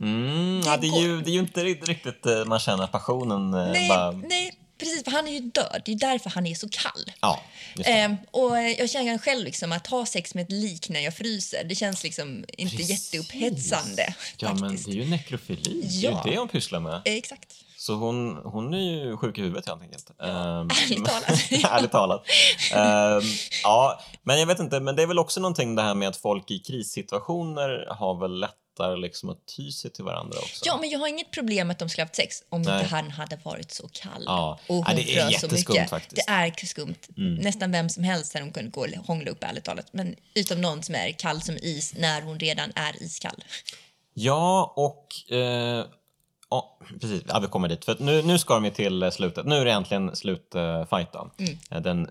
Mm, ja, det, är ju, det är ju inte riktigt, eh, man känner passionen. eh, Nej, bara, nej, precis, för han är ju död. Det är därför han är så kall. Ja. Ehm, och eh, jag känner själv liksom att ha sex med ett lik när jag fryser, det känns liksom inte Precis. jätteupphetsande. Ja, men det är ju nekrofili. Ja. Det är ju det hon pysslar med. Eh, Exakt. Så hon, hon är ju sjuk i huvudet helt enkelt. Ehm, <laughs> ärligt talat. <laughs> ärligt talat. Ehm, ja, men jag vet inte, men det är väl också någonting det här med att folk i krissituationer har väl lättare liksom att ty sig till varandra också. Ja, men jag har inget problem med att de skulle haft sex om Nej. inte han hade varit så kall. Ja. Och hon Ja, det är jätteskumt mycket. faktiskt. Mm. Det är skumt. Nästan vem som helst hade hon kunnat gå och hångla upp ärligt talat. Men utom någon som är kall som is när hon redan är iskall. Ja, och... Eh, ja, precis. Ja, vi kommer dit. För nu, nu ska de ju till eh, slutet. Nu är det äntligen slutfight då. Mm. Eh, Den,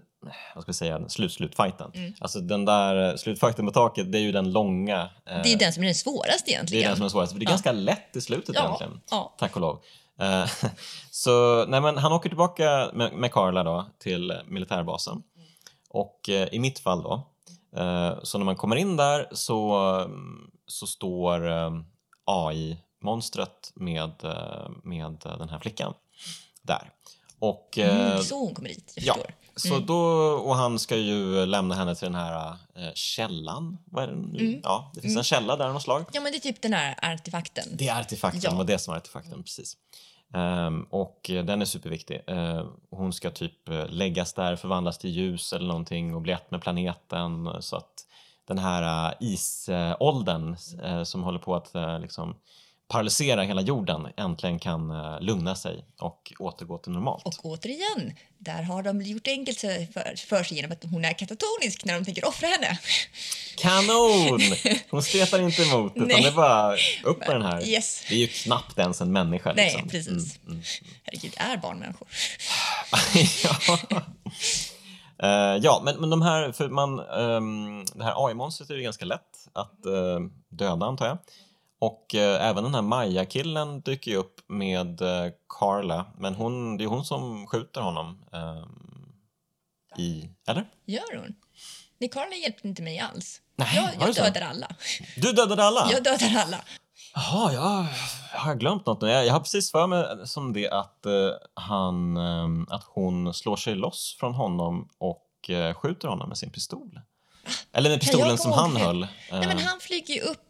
vad ska jag säga, den slut-slutfighten. Alltså den där eh, slutfighten på taket, det är ju den långa. eh, Det är den som är den svåraste det egentligen. är den som är svårast. För det är Ja. ganska lätt i slutet Ja, egentligen. ja. Tack och lov. Eh, <laughs> så nej, men han åker tillbaka med, med Carla då till militärbasen. Och eh, i mitt fall då, eh, så när man kommer in där så, mm, så står eh, AI-monstret med, eh, med eh, den här flickan där. Och, eh, Mm, så hon kommer dit, jag Ja, så då, och han ska ju lämna henne till den här eh, källan. Vad är det nu? Mm. Ja, det finns en källa där något slag. Ja, men det är typ den här artefakten. Det är artefakten, Ja. det var det som var artefakten, precis. Ehm, och den är superviktig. Ehm, hon ska typ eh, läggas där, förvandlas till ljus eller någonting och bli ett med planeten så att den här uh, isåldern eh, som håller på att liksom paralyserar hela jorden äntligen kan uh, lugna sig och återgå till normalt. Och återigen, där har de gjort enkelt för, för sig genom att hon är katatonisk när de tänker offra henne. Kanon! <laughs> Hon stretar inte emot utan Nej. det är bara upp med den här. Yes. Det är ju knappt ens en människa. Nej, Liksom. precis. Herregud, är barn människor? <laughs> ja. Eh, ja, men, men de här, för man, ehm, det här AI-monstret är ju ganska lätt att eh, döda antar jag. Och eh, även den här Maja-killen dyker ju upp med eh, Carla, men hon, det är hon som skjuter honom. ehm, i, eller? Gör hon? Nej, Carla hjälpte inte mig alls. Nej, jag jag dödar alla. Du dödade alla? Jag dödar alla. Jaha, jag har glömt något nu? Jag, jag har precis för mig som det att, eh, han, ehm, att hon slår sig loss från honom och eh, skjuter honom med sin pistol. Eller med pistolen som han höll. Nej, men Eh, han flyger ju upp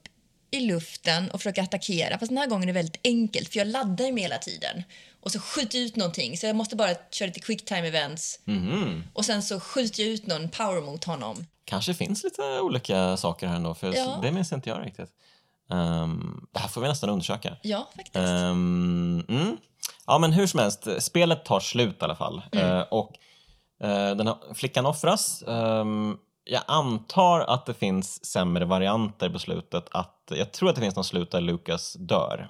i luften och försöker attackera. Fast den här gången är det väldigt enkelt, för jag laddar med hela tiden. Och så skjuter jag ut någonting, så jag måste bara köra lite quick time events. mhm. Och sen så skjuter jag ut någon power mot honom. Kanske finns lite olika saker här ändå, för Ja. det minns inte jag riktigt. Ehm, det här får vi nästan undersöka. Ja, faktiskt. Ehm, mm. Ja, men hur som helst, spelet tar slut i alla fall. Mm. Eh, och eh, den här flickan offras. Ehm, jag antar att det finns sämre varianter på slutet. Att, jag tror att det finns någon slut där Lucas dör.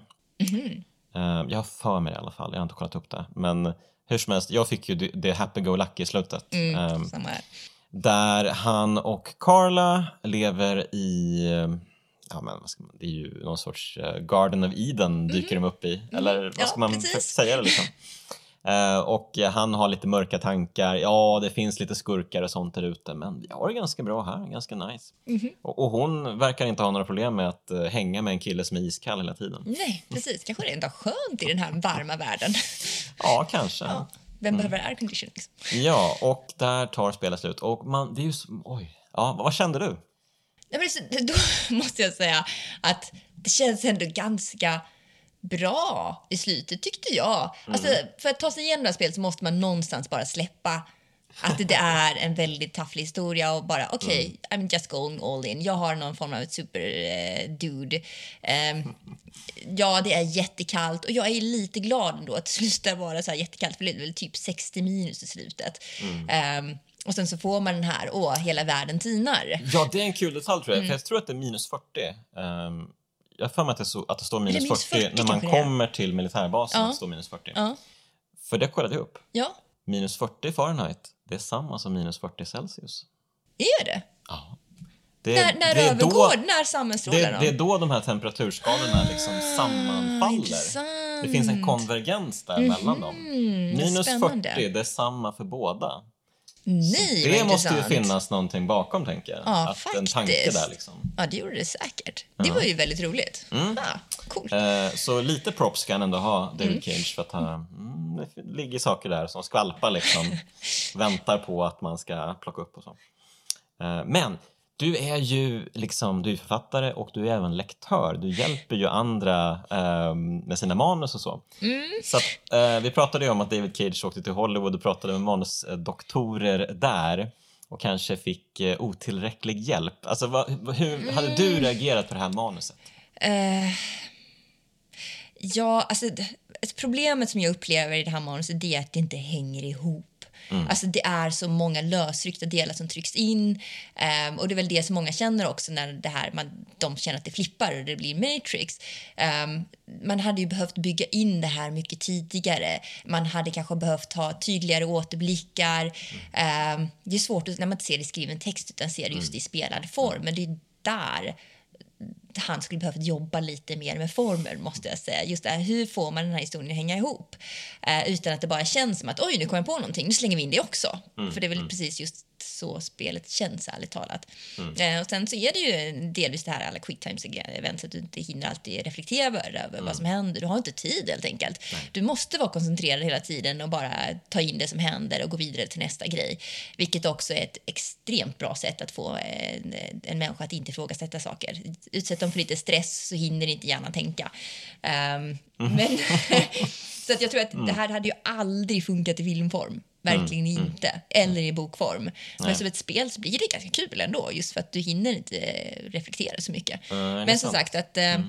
Mhm. Ehm, jag har för mig det i alla fall, jag har inte kollat upp det. Men hur som helst, jag fick ju det, det happy-go-lucky-slutet. Mm, Ehm, samma här. där han och Carla lever i, ja men man, det är ju någon sorts eh, Garden of Eden dyker de upp i. Eller vad. Ja, ska man precis. säga det liksom? <laughs> Eh, och han har lite mörka tankar, ja det finns lite skurkar och sånt där ute men vi har det ganska bra här, ganska nice. Mhm. Och, och hon verkar inte ha några problem med att eh, hänga med en kille som är iskall hela tiden. Nej, precis. Kanske rent av skönt i den här varma världen. Ja, kanske. Ja. Vem behöver aircondition? Liksom? Ja, och där tar spelet slut. Och man, det är ju så, oj. Ja, vad kände du? Nej, men då <laughs> måste jag säga att det känns ändå ganska bra i slutet, tyckte jag. Alltså, för att ta sig igenom det här spelet så måste man någonstans bara släppa att det är en väldigt tafflig historia och bara okej, I'm just going all in. Jag har någon form av ett super eh. Ehm, ja, det är jättekallt och jag är lite glad ändå att <laughs> det slutar vara så här jättekallt för det är väl typ 60 minus i slutet. Ehm, och sen så får man den här, åh, hela världen tinar. Ja, det är en kul detalj tror jag. Mm. För jag tror att det är minus 40. Ehm, jag har för mig att det, så, att det står minus, minus 40, 40 när man kommer till militärbasen. Ja. Att det står minus 40. Ja, För det kollade jag upp. ja. Minus 40 Fahrenheit, det är samma som minus 40 Celsius. är det? Ja. Det, När, när det övergår, då, när sammanstrålar det, de? det är då de här temperaturskalorna liksom sammanfaller. intressant. Det finns en konvergens där mellan dem. Minus Mhm. spännande. 40, det är samma för båda. Nej, det vad måste ju finnas någonting bakom, tänker jag. Ja, att en tanke faktiskt. där liksom. Ja, det gjorde det säkert. Det var ju väldigt roligt. Ah, coolt. Eh, så lite props ska han ändå ha, David Mm. Cage, för att han, mm, det ligger saker där som skvalpar liksom. <laughs> väntar på att man ska plocka upp och så. Eh, men du är ju liksom, du är författare och du är även lektör. Du hjälper ju andra eh, med sina manus och så. Mm. Så att, eh, vi pratade ju om att David Cage åkte till Hollywood och pratade med manusdoktorer där och kanske fick eh, otillräcklig hjälp. Alltså, vad, hur hade du Mm. reagerat på det här manuset? Eh, ja, alltså, problemet som jag upplever i det här manuset är att det inte hänger ihop. Alltså det är så många lösryckta delar som trycks in ehm, och det är väl det som många känner också när det här, man, de känner att det flippar och det blir Matrix. Ehm, man hade ju behövt bygga in det här mycket tidigare. Man hade kanske behövt ha tydligare återblickar. Ehm, det är svårt att, när man inte ser det i skriven text utan ser det just i spelad form, men det är där han skulle behövt jobba lite mer med former måste jag säga. Just det här, hur får man den här historien att hänga ihop? Eh, utan att det bara känns som att oj, nu kom jag på någonting, nu slänger vi in det också. För det är väl precis just så spelet känns, ärligt talat. Eh, och sen så är det ju delvis det här alla quick times events att du inte hinner alltid reflektera över, över vad som händer. Du har inte tid helt enkelt. Du måste vara koncentrerad hela tiden och bara ta in det som händer och gå vidare till nästa grej. Vilket också är ett extremt bra sätt att få en, en människa att inte ifrågasätta saker. Utsätt dem för lite stress så hinner inte hjärnan tänka. Ehm, men, <laughs> <laughs> så att jag tror att det här hade ju aldrig funkat i filmform. Verkligen inte. Eller i bokform. Men som ett spel så blir det ganska kul ändå just för att du hinner inte reflektera så mycket. är Men som sant. sagt att eh,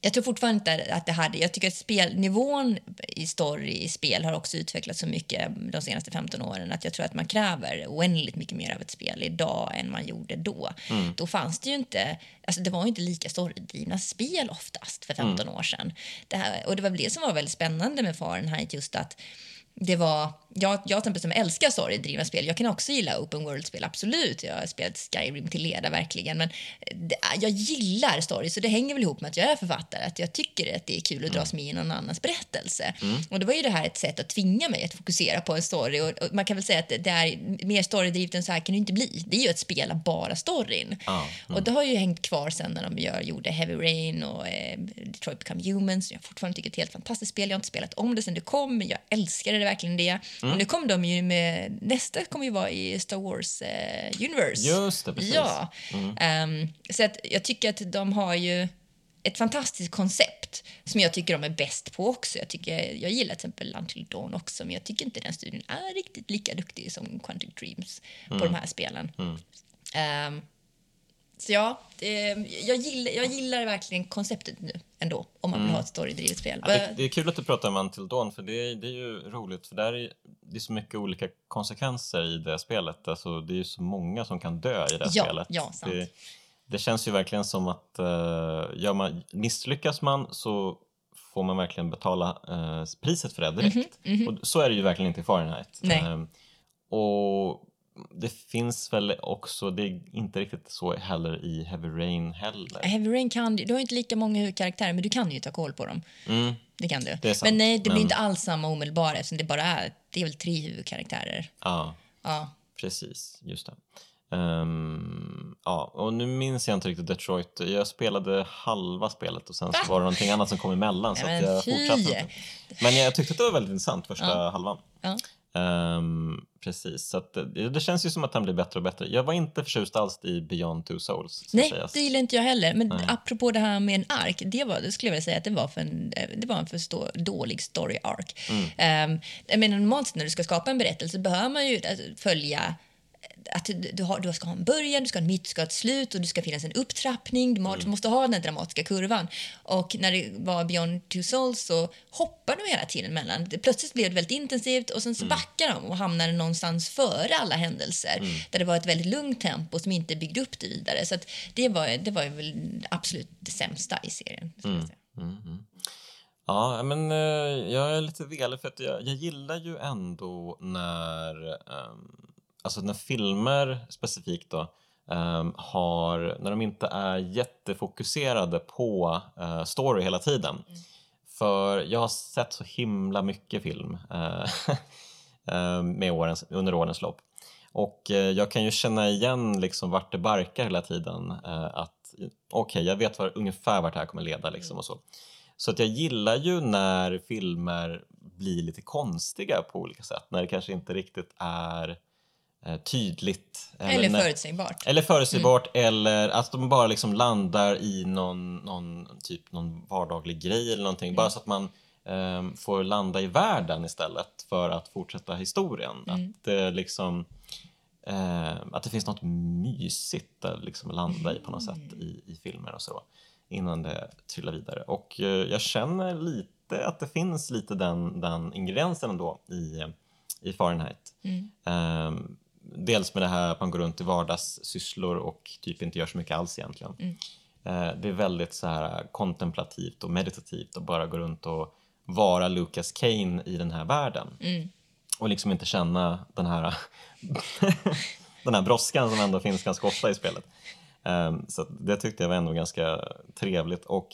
jag tror fortfarande inte att det hade... Jag tycker att spelnivån i story i spel har också utvecklats så mycket de senaste 15 åren att jag tror att man kräver oändligt mycket mer av ett spel idag än man gjorde då. Mm. Då fanns det ju inte... Alltså det var inte lika storydrivna spel oftast för 15 mm. år sedan. Det här, och det var det som var väldigt spännande med Fahrenheit just att det var, jag, jag till som älskar storydrivna spel, jag kan också gilla open world-spel, absolut. Jag har spelat Skyrim till leda verkligen, men det, jag gillar story, så det hänger väl ihop med att jag är författare, att jag tycker att det är kul att dras med i någon annans berättelse. Mm. Och då var ju det här ett sätt att tvinga mig att fokusera på en story och, och man kan väl säga att det är mer storydrivet än så här kan det inte bli. Det är ju att spela bara storyn. Ah, mm. Och det har ju hängt kvar sen när de gör, gjorde Heavy Rain och eh, Detroit Become Humans. Jag fortfarande tycker är ett helt fantastiskt spel. Jag har inte spelat om det sen det kom, men jag älskade det verkligen det. Mm. Och nu kommer de ju med, nästa kommer ju vara i Star Wars eh, Universe. Just det, precis. Ja. Mm. Um, så att jag tycker att de har ju ett fantastiskt koncept som jag tycker de är bäst på också. Jag, tycker, jag gillar till exempel Until Dawn också, men jag tycker inte den studien är riktigt lika duktig som Quantic Dreams mm. på de här spelen. Um, så ja, det, jag, gillar, jag gillar verkligen konceptet nu ändå, om man vill mm. ha ett storydrivet spel. Ja, det, det, är kul att du pratar om Until Dawn, för det är, det är ju roligt, för där är det är så mycket olika konsekvenser i det spelet. Alltså, det är ju så många som kan dö i det ja, spelet. Ja, sant. Det, det känns ju verkligen som att uh, man, misslyckas man så får man verkligen betala uh, priset för det direkt. Mm -hmm, mm -hmm. Och så är det ju verkligen inte i Fahrenheit. Uh, och det finns väl också, det är inte riktigt så heller i Heavy Rain heller. Heavy Rain kan du, har inte lika många huvudkaraktärer men du kan ju ta koll på dem. Mm. Det kan du. Det men nej, det blir inte alls samma omedelbara eftersom det bara är, det är väl tre huvudkaraktärer. Ja, ja. precis, just det. Um, ja, och nu minns jag inte riktigt Detroit. Jag spelade halva spelet och sen så var det någonting annat som kom emellan så Nej, jag fortsatte inte. Men jag tyckte att det var väldigt intressant första ja. halvan. Ja. Um, precis, så att, det, det, känns ju som att han blir bättre och bättre. Jag var inte förtjust alls i Beyond Two Souls. Nej, sägas. det gillar inte jag heller. Men Nej. apropå det här med en ark, det, var, det skulle jag vilja säga att det var för en, det var en för stå, dålig story arc. Mm. Um, jag menar, normalt när du ska skapa en berättelse behöver man ju alltså, följa att du, har, du ska ha en början, du ska ha en mitt, du ska ha ett slut och det ska finnas en upptrappning. Du mm. måste ha den dramatiska kurvan. Och när det var Beyond Two Souls så hoppar de hela tiden mellan. Plötsligt blev det väldigt intensivt och sen så mm. backar de och hamnar någonstans före alla händelser mm. där det var ett väldigt lugnt tempo som inte byggde upp det vidare. Så det var, det var väl absolut det sämsta i serien. Mm. Mm, mm. Ja, men eh, jag är lite velig för att jag, jag gillar ju ändå när um, alltså när filmer specifikt då um, har, när de inte är jättefokuserade på uh, story hela tiden. Mm. För jag har sett så himla mycket film uh, <laughs> med årens, under årens lopp. Och uh, jag kan ju känna igen liksom vart det barkar hela tiden. att Okej, okay, jag vet var, ungefär vart det här kommer leda liksom och så. Så att jag gillar ju när filmer blir lite konstiga på olika sätt. När det kanske inte riktigt är Eh, tydligt. Eller, eller förutsägbart. Eller förutsägbart mm. eller att de bara liksom landar i någon, någon, typ någon vardaglig grej eller någonting. Mm. Bara så att man um, får landa i världen istället för att fortsätta historien. Mm. Att det liksom uh, att det finns något mysigt att liksom landa i på något sätt mm. i, i filmer och så innan det trillar vidare. Och uh, jag känner lite att det finns lite den, den ingrediensen ändå i, i Fahrenheit. Um, dels med det här att man går runt i vardagssysslor och typ inte gör så mycket alls egentligen. Mm. Eh, det är väldigt så här kontemplativt och meditativt att bara gå runt och vara Lucas Kane i den här världen. Mm. Och liksom inte känna den här, <laughs> den här brådskan som ändå finns ganska ofta i spelet. Ehm, så det tyckte jag var ändå ganska trevligt. Och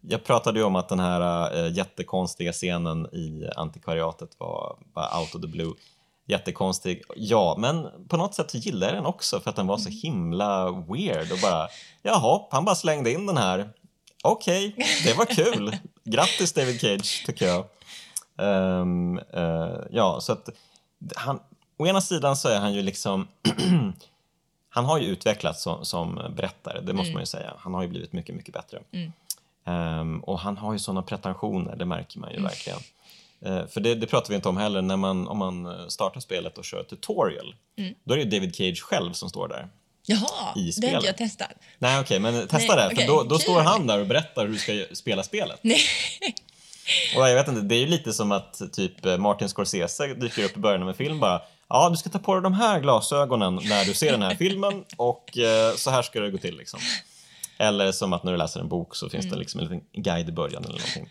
jag pratade ju om att den här äh, jättekonstiga scenen i antikvariatet var bara out of the blue jättekonstig. Ja, men på något sätt så gillar jag den också för att den var så mm. himla weird och bara jaha, han bara slängde in den här. Okej, okay, det var kul. <laughs> Grattis David Cage, tycker jag. Um, uh, ja, så att han, å ena sidan så är han ju liksom <clears throat> han har ju utvecklats som, som berättare, det måste mm. man ju säga. Han har ju blivit mycket, mycket bättre. Mm. Um, och han har ju såna pretensioner, det märker man ju mm. verkligen. Eh, för det, det, pratar vi inte om heller, när man, om man startar spelet och kör tutorial, mm. då är det David Cage själv som står där. Jaha, i det har spelet. inte jag testat. Nej, okej, men testa Nej, det. För okej, då, då står han där och berättar hur du ska spela spelet. Nej. Och jag vet inte, det är ju lite som att typ eh, Martin Scorsese dyker upp i början av en film bara Ja, du ska ta på dig de här glasögonen när du ser den här filmen och eh, så här ska det gå till liksom. Eller som att när du läser en bok så finns Mm. det liksom en liten guide i början eller någonting.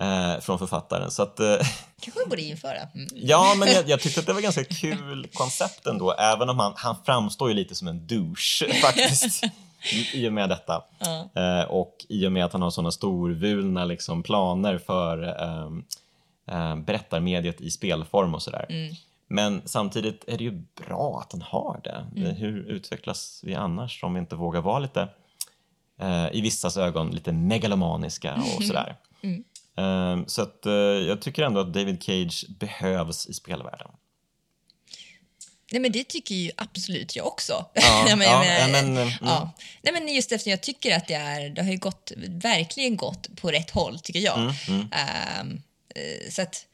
Eh, från författaren. Så att, eh, <laughs> Kanske borde införa. Mm. ja, <laughs> men jag, jag tyckte att det var ganska kul koncept ändå, även om han, han framstår ju lite som en douche <laughs> faktiskt. I och med detta. Ja. Eh, och i och med att han har sådana storvulna liksom, planer för eh, eh, berättarmediet i spelform och sådär. Mm. Men samtidigt är det ju bra att han har det. Mm. Hur utvecklas vi annars om vi inte vågar vara lite, eh, i vissas ögon, lite megalomaniska och sådär. Mm. Eh, så att eh, jag tycker ändå att David Cage behövs i spelvärlden. Nej, men det tycker ju absolut jag också. Ja, <laughs> Nej, men, ja, jag menar, men, mm. ja. Nej, men just eftersom jag tycker att det, är, det har ju gått, verkligen gått på rätt håll, tycker jag. Mm, Ehm, eh, så att,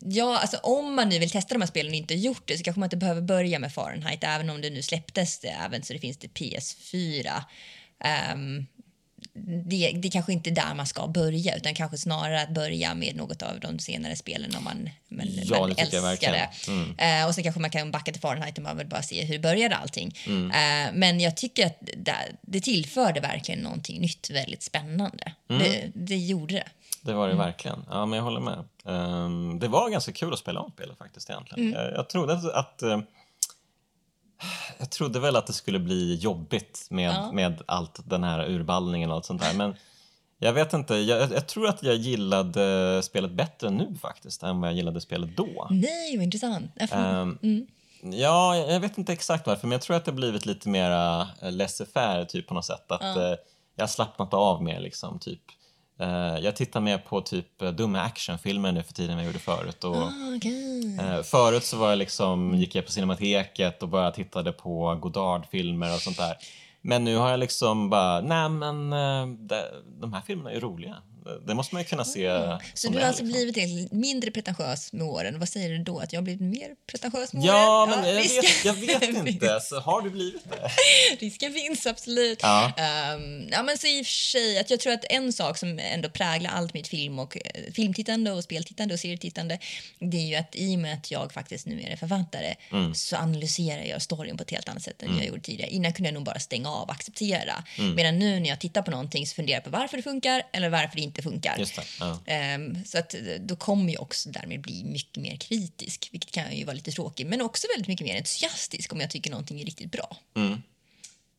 ja, alltså, om man nu vill testa de här spelen och inte gjort det så kanske man inte behöver börja med Fahrenheit, även om det nu släpptes det, även så det finns det PS4. Ehm, det, det kanske inte är där man ska börja, utan kanske snarare att börja med något av de senare spelen om man, man, Ja, man älskar det. Eh, och sen kanske man kan backa till Fahrenheit och man vill bara se hur började allting. Mm. Eh, men jag tycker att det, det tillförde verkligen någonting nytt, väldigt spännande. Mm. Det, det gjorde det. Det var det verkligen. Ja, men jag håller med. Ehm, det var ganska kul att spela om spelet faktiskt egentligen. Jag, jag trodde att, att eh, jag trodde väl att det skulle bli jobbigt med, Ja. med allt den här urballningen och allt sånt där. Men jag vet inte, jag, jag tror att jag gillade spelet bättre nu faktiskt än vad jag gillade spelet då. Nej, vad intressant. Ehm, Mm. Ja, jag vet inte exakt varför, men jag tror att det har blivit lite mera laissez-faire typ på något sätt. Att Ja. eh, jag slappnat av mer liksom, typ. Eh, jag tittar mer på typ eh, dumma actionfilmer nu för tiden än jag gjorde förut. Och, Ah, okej. eh, förut så var jag liksom, gick jag på Cinemateket och bara tittade på Godard-filmer och sånt där. Men nu har jag liksom bara, nej men de, här filmerna är roliga. Det måste man ju kunna se Så som du har alltså liksom. blivit mindre pretentiös med åren. Vad säger du då? Att jag har blivit mer pretentiös med Ja, åren? men jag risken- vet, jag vet <laughs> inte. Så har du blivit det? <laughs> Risken finns absolut. Ja. Ehm, ja, men så i och för sig, att jag tror att en sak som ändå präglar allt mitt film och, eh, filmtittande och speltittande och serietittande det är ju att i och med att jag faktiskt numera är författare Mm. så analyserar jag storyn på ett helt annat sätt än jag gjorde tidigare. Innan kunde jag nog bara stänga av och acceptera. Mm. Medan nu när jag tittar på någonting så funderar jag på varför det funkar eller varför det inte funkar. Just det. Ja. Ehm, så att då kommer jag också därmed bli mycket mer kritisk, vilket kan ju vara lite tråkigt, men också väldigt mycket mer entusiastisk om jag tycker någonting är riktigt bra.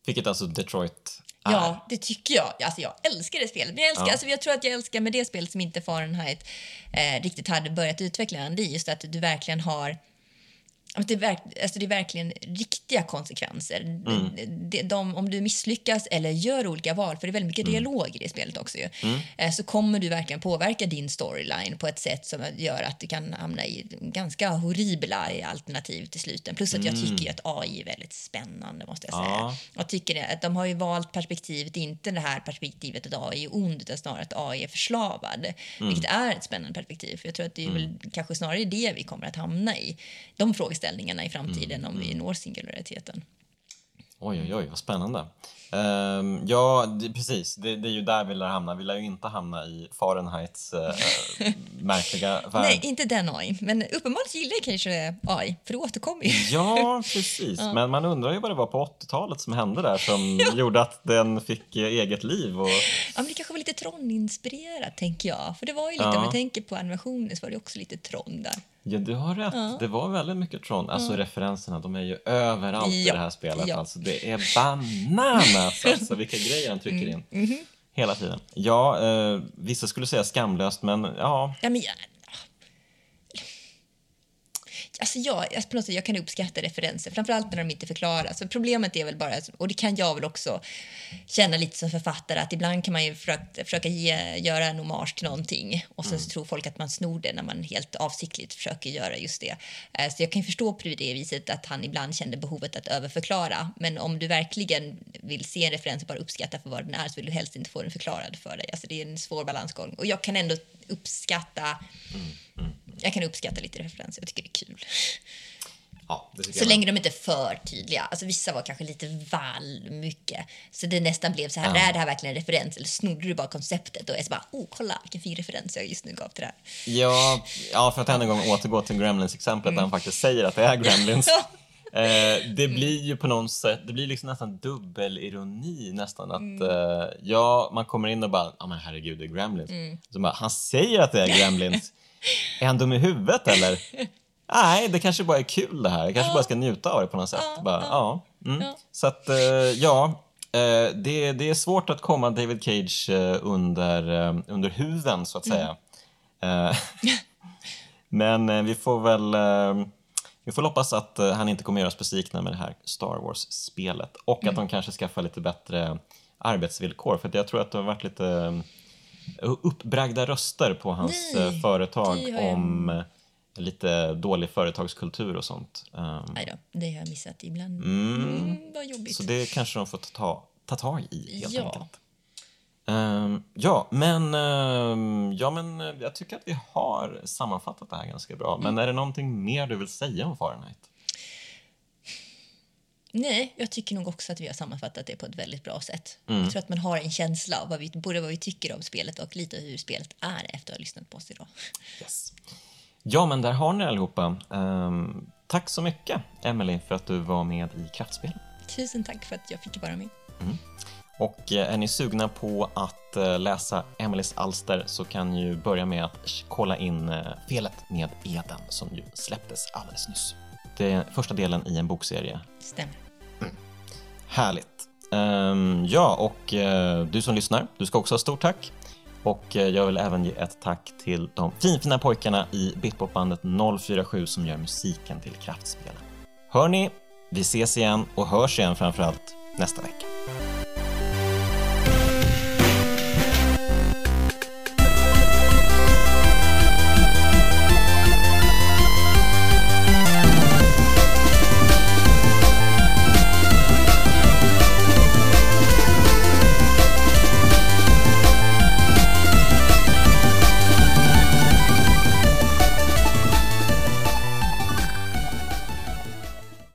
Vilket alltså Detroit är. Ja, det tycker jag. Alltså, jag älskar det spelet. Men jag, älskar, Ja. alltså, jag tror att jag älskar med det spelet som inte Fahrenheit eh, riktigt hade börjat utveckla än. Det är just att du verkligen har det, är verk, alltså det är verkligen riktiga konsekvenser. Mm. De, de, om du misslyckas eller gör olika val, för det är väldigt mycket Mm. dialog i det spelet också, ju, eh, så kommer du verkligen påverka din storyline på ett sätt som gör att du kan hamna i ganska horribla alternativ till sluten. Plus att jag tycker ju att AI är väldigt spännande, måste jag säga. Mm. Ja. Jag tycker att de har ju valt perspektivet, inte det här perspektivet att AI är ond, utan snarare att AI är förslavad. Mm. Vilket är ett spännande perspektiv. För jag tror att det är väl kanske snarare det vi kommer att hamna i. De frågeställningarna i framtiden om Mm. vi når singulariteten. Oj, oj, oj, vad spännande. Ehm, ja, det, precis. Det, det är ju där vi lär hamna. Vi lär ju inte hamna i Fahrenheits uh, <laughs> märkliga värld. Nej, inte den AI. Men uppenbarligen gillar jag kanske AI, för det återkommer ju. Ja, precis. <laughs> Men man undrar ju vad det var på 80-talet som hände där som <laughs> gjorde att den fick eh, eget liv. Och... Ja, men det kanske var lite Tron-inspirerat, tänker jag. För det var ju lite, Ja. om jag tänker på animationen så var det också lite Tron där. Ja, du har rätt. Det var väldigt mycket Tron. Alltså referenserna, de är ju överallt i Ja, det här spelet. ja. Alltså, det är bananas alltså, vilka grejer han trycker in. Mhm. Hela tiden. Ja, eh, vissa skulle säga skamlöst, men ja, Ja, men alltså jag, alltså på något sätt, jag kan uppskatta referenser, framförallt när de inte förklaras. För problemet är väl bara, och det kan jag väl också känna lite som författare, att ibland kan man ju försöka, försöka ge, göra en hommage till någonting och sen så tror folk att man snor det när man helt avsiktligt försöker göra just det. Eh, Så jag kan förstå på det viset att han ibland kände behovet att överförklara. Men om du verkligen vill se en referens och bara uppskatta för vad den är så vill du helst inte få den förklarad för dig. Alltså det är en svår balansgång. Och jag kan ändå uppskatta jag kan uppskatta lite referenser, jag tycker det är kul. Ja, Så länge de inte är för tydliga. Alltså vissa var kanske lite väl mycket. Så det nästan blev så här, Ja. är det här verkligen en referens eller snodde du bara konceptet? Och jag så bara, oh kolla vilken fin referens jag just nu gav till det här. Ja, ja, för att än en gång återgå till Gremlins-exemplet där han faktiskt säger att det är Gremlins. <laughs> Eh, det blir ju på något sätt, det blir liksom nästan dubbelironi nästan att eh, ja, man kommer in och bara, ja men herregud det är Gremlins. Så bara, han säger att det är <laughs> Gremlins. Är han dum i huvudet eller? Nej, det kanske bara är kul det här. Jag kanske bara ska njuta av det på något sätt. Ja, bara, ja. Mm. Så att, eh, ja. eh, det, det är svårt att komma David Cage eh, under, under huven så att säga. Eh, <laughs> Men vi får väl vi får hoppas att han inte kommer göra oss besvikna med det här Star Wars-spelet och att de kanske skaffar lite bättre arbetsvillkor för jag tror att det har varit lite uppbragda röster på hans Nej, eh, företag har jag- om eh, lite dålig företagskultur och sånt. Um, Nej då, det har jag missat ibland. Mm. Mm, vad jobbigt. så det kanske de får ta, ta tag i helt Ja. enkelt. Ehm, ja, men, ehm, ja, men eh, jag tycker att vi har sammanfattat det här ganska bra. Mm. Men är det någonting mer du vill säga om Fahrenheit? Nej, jag tycker nog också att vi har sammanfattat det på ett väldigt bra sätt. Mm. Jag tror att man har en känsla av vad vi, både vad vi tycker om spelet och lite hur spelet är efter att ha lyssnat på oss idag. Yes. Ja, men där har ni det allihopa. Ehm, tack så mycket, Emily, för att du var med i Kraftspel. Tusen tack för att jag fick vara med. Och eh, är ni sugna på att eh, läsa Emelies alster så kan ni ju börja med att kolla in eh, Felet med Eden som ju släpptes alldeles nyss. Det är första delen i en bokserie. Stämmer. Härligt! Ehm, ja, och eh, du som lyssnar, du ska också ha stort tack. Och eh, jag vill även ge ett tack till de finfina pojkarna i Bitpopbandet 047 som gör musiken till Kraftspelen. Hör ni, vi ses igen och hörs igen framförallt nästa vecka.